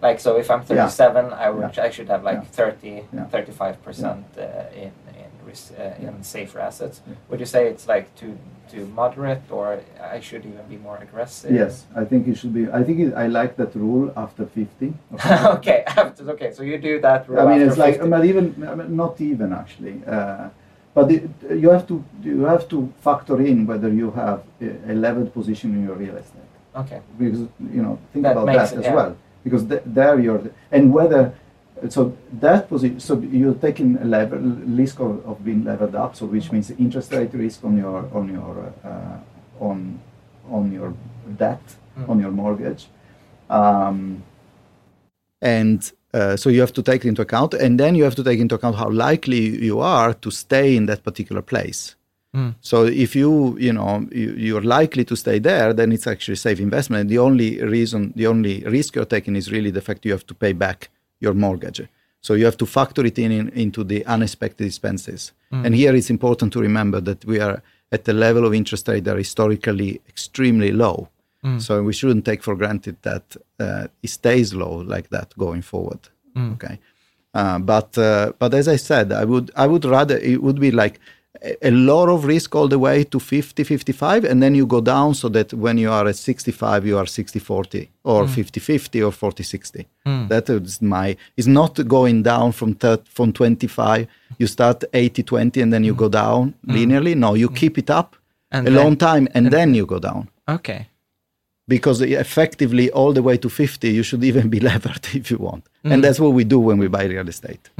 Like so, if I'm Yeah. 37, I would I should have like Yeah. 30, Yeah. 35 percent uh, in in risk, uh, in safer assets. Yeah. Would you say it's like too too moderate, or I should even be more aggressive? Yes, I think it should be. I think it, I like that rule after 50. okay, after, okay, so you do that. rule. I mean, it's like, 50. but even I mean, not even actually. Uh, but it, you have to you have to factor in whether you have a, a levered position in your real estate okay, because you know think That about that it, as yeah. well because th- there you're and whether so that position so you're taking a level risk of, of being levered up so which means interest rate risk on your on your uh, on on your debt Mm. on your mortgage um, and uh, so you have to take it into account and then you have to take into account how likely you are to stay in that particular place Mm. so if you you know you, you're likely to stay there then it's actually safe investment the only reason the only risk you're taking is really the fact you have to pay back your mortgage. So you have to factor it in, in into the unexpected expenses. And here it's important to remember that we are at the level of interest rate that are historically extremely low. So we shouldn't take for granted that uh, it stays low like that going forward. Okay, uh, but uh, but as I said, I would I would rather it would be like a, lot of risk all the way to 50, 55, and then you go down so that when you are at 65, you are 60, 40 or hmm. 50, 50 or 40, 60. Hmm. That is my is not going down from 30, from 25. You start 80, 20, and then you hmm. go down linearly. No, you keep it up And a then- long time, and then you go down Okay. because effectively all the way to 50 you should even be levered if you want Mm. and that's what we do when we buy real estate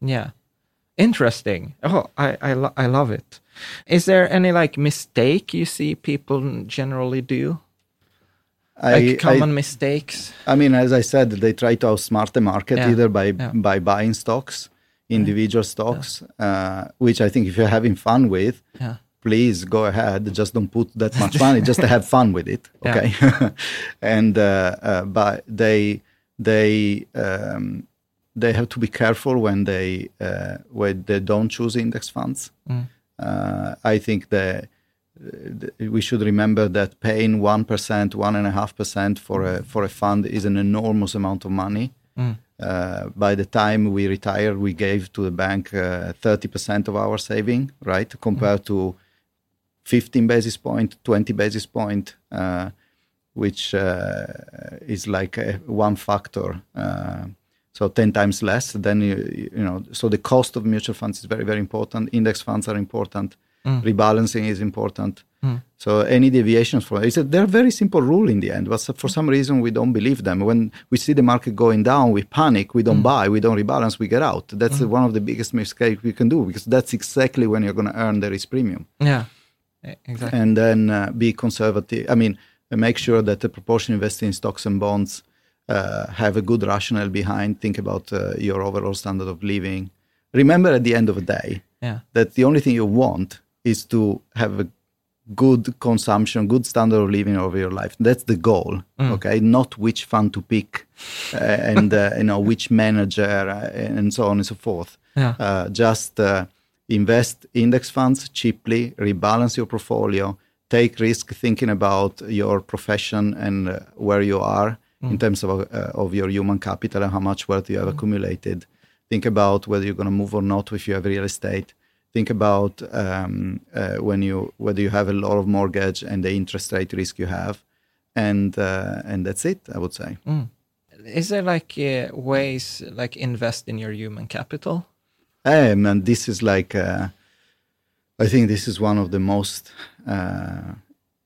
Yeah. Interesting. Oh, I I, lo- I love it. Is there any like mistake you see people generally do? Like common mistakes? I mean as i said they try to outsmart the market Yeah, either by yeah. by buying stocks individual stocks uh, which i think if you're having fun with Yeah. please go ahead just don't put that much money just to have fun with it Yeah. okay and uh, uh, but they they um, they have to be careful when they uh, when they don't choose index funds Mm. uh, i think the th- we should remember that paying one percent, one and a half percent for a for a fund is an enormous amount of money. Mm. Uh, by the time we retire, we gave to the bank uh, thirty percent of our saving, right, compared to 15 basis point, 20 basis point, uh, which uh, is like a, one factor. Uh, so 10 times less. Then you, you know, so the cost of mutual funds is very, very important. Index funds are important. Mm. Rebalancing is important. Mm. So any deviations from it's a, they're very simple rule in the end, but for some reason we don't believe them. When we see the market going down, we panic, we don't Mm. buy, we don't rebalance, we get out. That's Mm. one of the biggest mistakes we can do because that's exactly when you're going to earn the risk premium. Yeah, exactly. And then uh, be conservative. I mean, make sure that the proportion invested in stocks and bonds uh, have a good rationale behind. Think about uh, your overall standard of living. Remember, at the end of the day, Yeah. that the only thing you want is to have a good consumption, good standard of living over your life. That's the goal. Mm. Okay, not which fund to pick, uh, and uh, you know which manager, uh, and so on and so forth. Yeah. Uh, just invest index funds cheaply, rebalance your portfolio, take risk thinking about your profession and uh, where you are in Mm. terms of uh, of your human capital and how much wealth you have accumulated. Think about whether you're going to move or not if you have real estate. Think about um, uh, when you whether you have a lot of mortgage and the interest rate risk you have, and uh, and that's it. I would say. Mm. Is there like uh, ways like invest in your human capital? Um, and this is like, uh, I think this is one of the most, uh,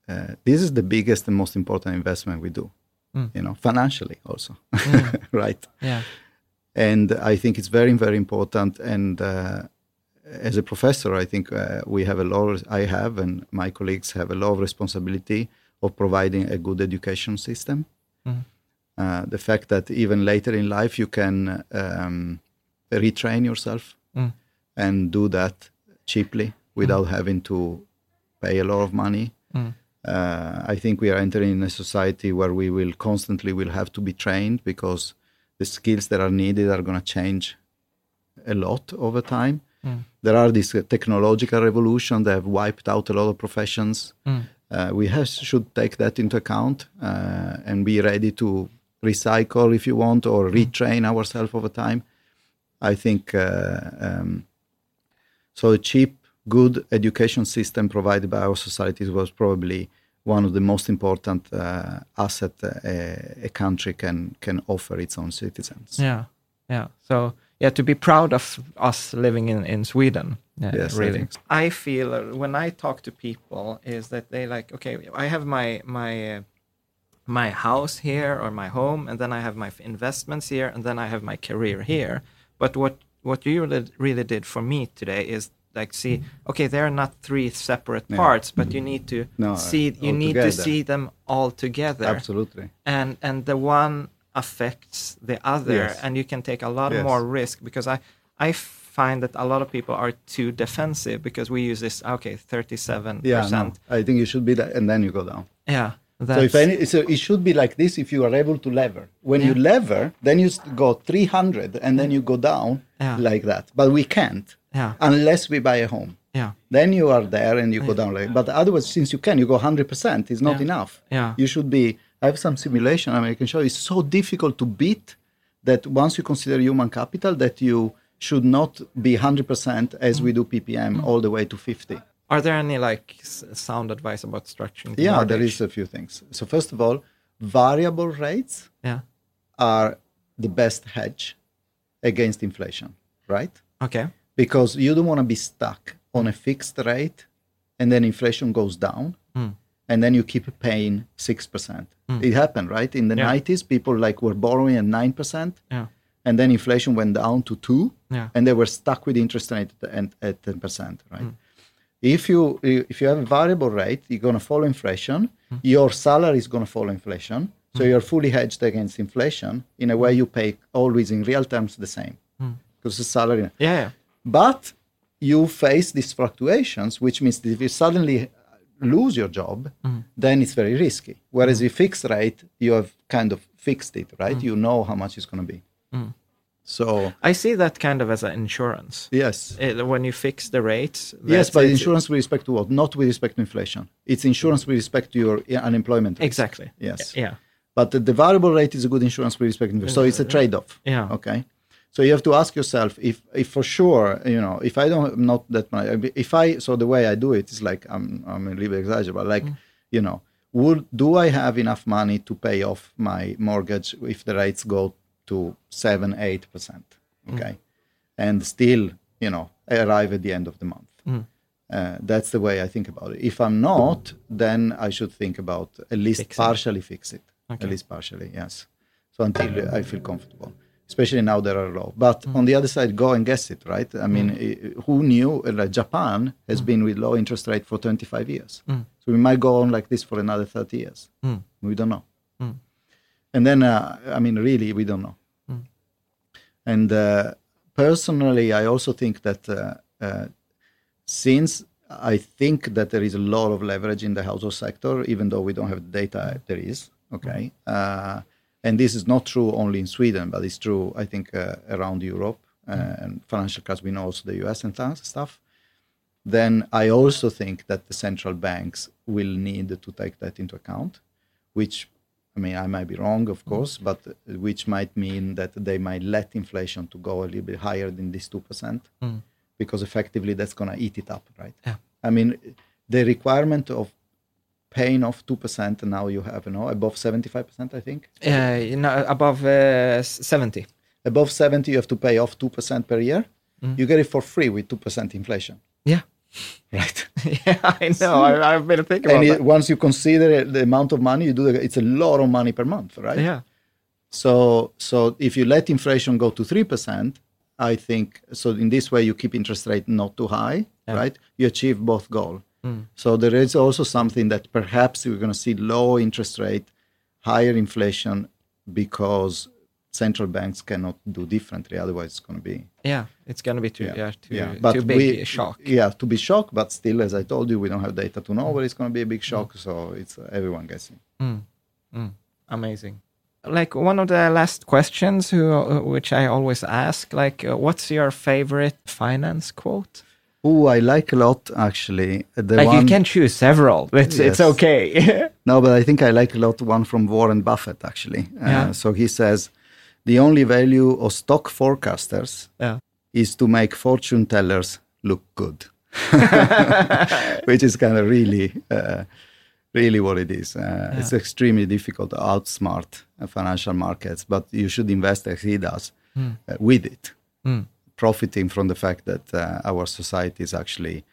uh, this is the biggest and most important investment we do, Mm. you know, financially also, Mm. right? Yeah. And I think it's very, very important. And uh, as a professor, I think uh, we have a lot, of, I have, and my colleagues have a lot of responsibility of providing a good education system. Mm. Uh, the fact that even later in life you can um, retrain yourself Mm. and do that cheaply without having to pay a lot of money. Mm. Uh, I think we are entering a society where we will constantly will have to be trained because the skills that are needed are going to change a lot over time. Mm. There are these uh, technological revolutions that have wiped out a lot of professions. Mm. Uh, we have, should take that into account uh, and be ready to recycle if you want or retrain ourselves over time. I think uh, um, so. A cheap, good education system provided by our societies was probably one of the most important uh, asset a, a country can can offer its own citizens. Yeah, yeah. So yeah, to be proud of us living in in Sweden. Yeah, Yes, really. think so. I feel uh, when I talk to people is that they like okay, I have my my. Uh, my house here or my home and then i have my investments here and then i have my career here but what what you really, really did for me today is like see okay they're not three separate Yeah. parts but you need to No, uh, see you need to see them all together Absolutely. and and the one affects the other Yes. and you can take a lot Yes. more risk because i i find that a lot of people are too defensive because we use this okay 37 Yeah, no, percent I think you should be that, and then you go down. yeah So if any, so it should be like this if you are able to lever. When you lever, then you go 300 and then you go down Yeah. like that. But we can't Yeah. unless we buy a home. yeah Then you are there and you go down like. But otherwise, since you can, you go 100%. It's not Yeah. enough. Yeah. You should be. I have some simulation. I mean, I can show you. It's so difficult to beat that once you consider human capital, that you should not be 100% as we mm. do PPM all the way to 50. Are there any like s- sound advice about structuring? the Yeah, mortgage? there is a few things. So first of all, variable rates Yeah. are the best hedge against inflation, right? Okay. Because you don't want to be stuck on a fixed rate and then inflation goes down Mm. and then you keep paying 6%. Mm. It happened, right? In the Yeah. 90s, people like were borrowing at 9% Yeah. and then inflation went down to 2 Yeah. and they were stuck with interest rate at, at 10%, right? Mm. If you if you have a variable rate, you're going to follow inflation. Mm. Your salary is going to follow inflation, so you're fully hedged against inflation. In a way, you pay always in real terms the same Mm. because the salary. Yeah. yeah. But you face these fluctuations, which means that if you suddenly lose your job, Mm. then it's very risky. Whereas if fixed rate, you have kind of fixed it, right? You know how much it's going to be. Mm. So I see that kind of as an insurance. yes, Uh, when you fix the rates. Yes, but insurance with respect to what? Not with respect to inflation. It's insurance with respect to your unemployment. Exactly. Yes. Yeah. But the, variable rate is a good insurance with respect to inflation. So it's a trade-off. Yeah. Okay. So you have to ask yourself if, if for sure, you know, if I don't not that much, if I so the way I do it is like I'm I'm a little bit exaggerated, but like, you know, would do I have enough money to pay off my mortgage if the rates go to seven, eight percent? Mm. Okay, and still, you know, arrive at the end of the month. Mm. Uh, that's the way I think about it. If I'm not, then I should think about at least Fixing. partially fix it. At least partially, yes. So until I feel comfortable, especially now there are low. But mm. on the other side, go and guess it, right? I mean, i- who knew? uh, Like Japan has been with low interest rate for 25 years. So we might go on like this for another 30 years. We don't know. And then, uh, I mean, really, we don't know. And uh, personally, I also think that uh, uh, since I think that there is a lot of leverage in the household sector, even though we don't have data, there is. Okay. Uh, and this is not true only in Sweden, but it's true, I think, uh, around Europe uh, and financial cards, we know also the US and th- stuff. Then I also think that the central banks will need to take that into account, which I mean, I might be wrong, of course, but uh, which might mean that they might let inflation to go a little bit higher than this two percent, because effectively that's going to eat it up, right? Yeah. I mean, the requirement of paying off two percent and now you have, you know, above seventy-five percent, I think. Uh, you know, above uh, 70. Above seventy, you have to pay off two percent per year. You get it for free with two percent inflation, Yeah. right? yeah, I know. I, I've been thinking about and it, once you consider the amount of money you do, it's a lot of money per month, right? Yeah. So, so if you let inflation go to three percent, I think so. In this way, you keep interest rate not too high, right? You achieve both goal. Hmm. So there is also something that perhaps we're going to see low interest rate, higher inflation, because central banks cannot do differently. Otherwise, it's going to be Yeah, it's gonna be too yeah, too, But too big we- a shock. Yeah, to be shocked, but still, as I told you, we don't have data to know whether it's going to be a big shock. So it's uh, everyone guessing. Amazing. Like one of the last questions, who, uh, which I always ask, like, uh, what's your favorite finance quote? Oh, I like a lot actually. The like one, you can choose several. It's it's Yes. okay. No, but I think I like a lot one from Warren Buffett actually. Uh, Yeah. So he says, the only value of stock forecasters yeah. is to make fortune tellers look good, which is kind of really, uh, really what it is. Uh, It's extremely difficult to outsmart uh, financial markets, but you should invest as he does uh, with it, profiting from the fact that uh, our societies actually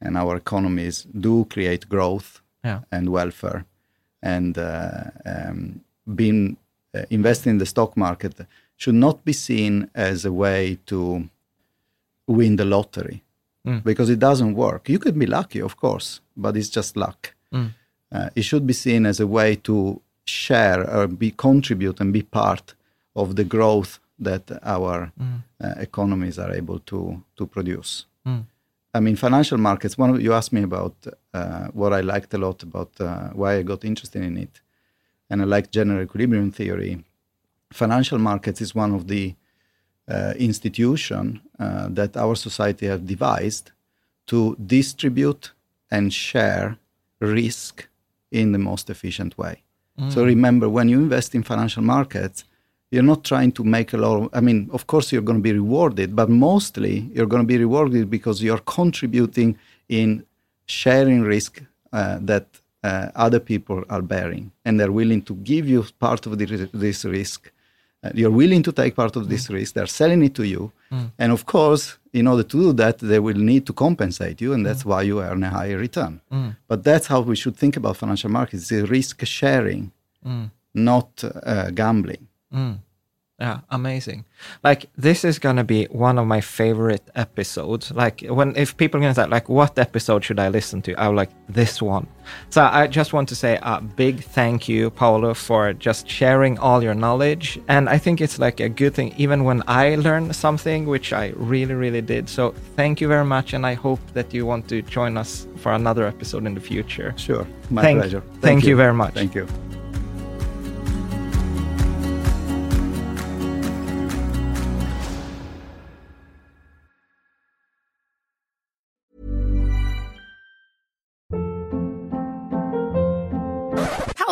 and our economies do create growth Yeah. and welfare, and uh, um, being investing in the stock market should not be seen as a way to win the lottery because it doesn't work. You could be lucky, of course, but it's just luck. Uh, it should be seen as a way to share or be contribute and be part of the growth that our uh, economies are able to to produce. I mean, financial markets. One, you asked me about uh, what I liked a lot about uh, why I got interested in it, and I like general equilibrium theory. Financial markets is one of the uh, institution uh, that our society have devised to distribute and share risk in the most efficient way. So remember, when you invest in financial markets, you're not trying to make a lot of, I mean, of course, you're going to be rewarded, but mostly you're going to be rewarded because you're contributing in sharing risk uh, that uh, other people are bearing and they're willing to give you part of the, this risk. Uh, you're willing to take part of this risk, they're selling it to you. And of course, in order to do that, they will need to compensate you, and that's why you earn a higher return. But that's how we should think about financial markets: it's risk sharing, not uh, gambling. Yeah, amazing. Like this is gonna be one of my favorite episodes. Like when if people are gonna say like what episode should I listen to? I would like this one. So I just want to say a big thank you, Paolo, for just sharing all your knowledge. And I think it's like a good thing, even when I learn something, which I really, really did. So thank you very much, and I hope that you want to join us for another episode in the future. Sure, my Thank- pleasure. thank you very much. Thank you.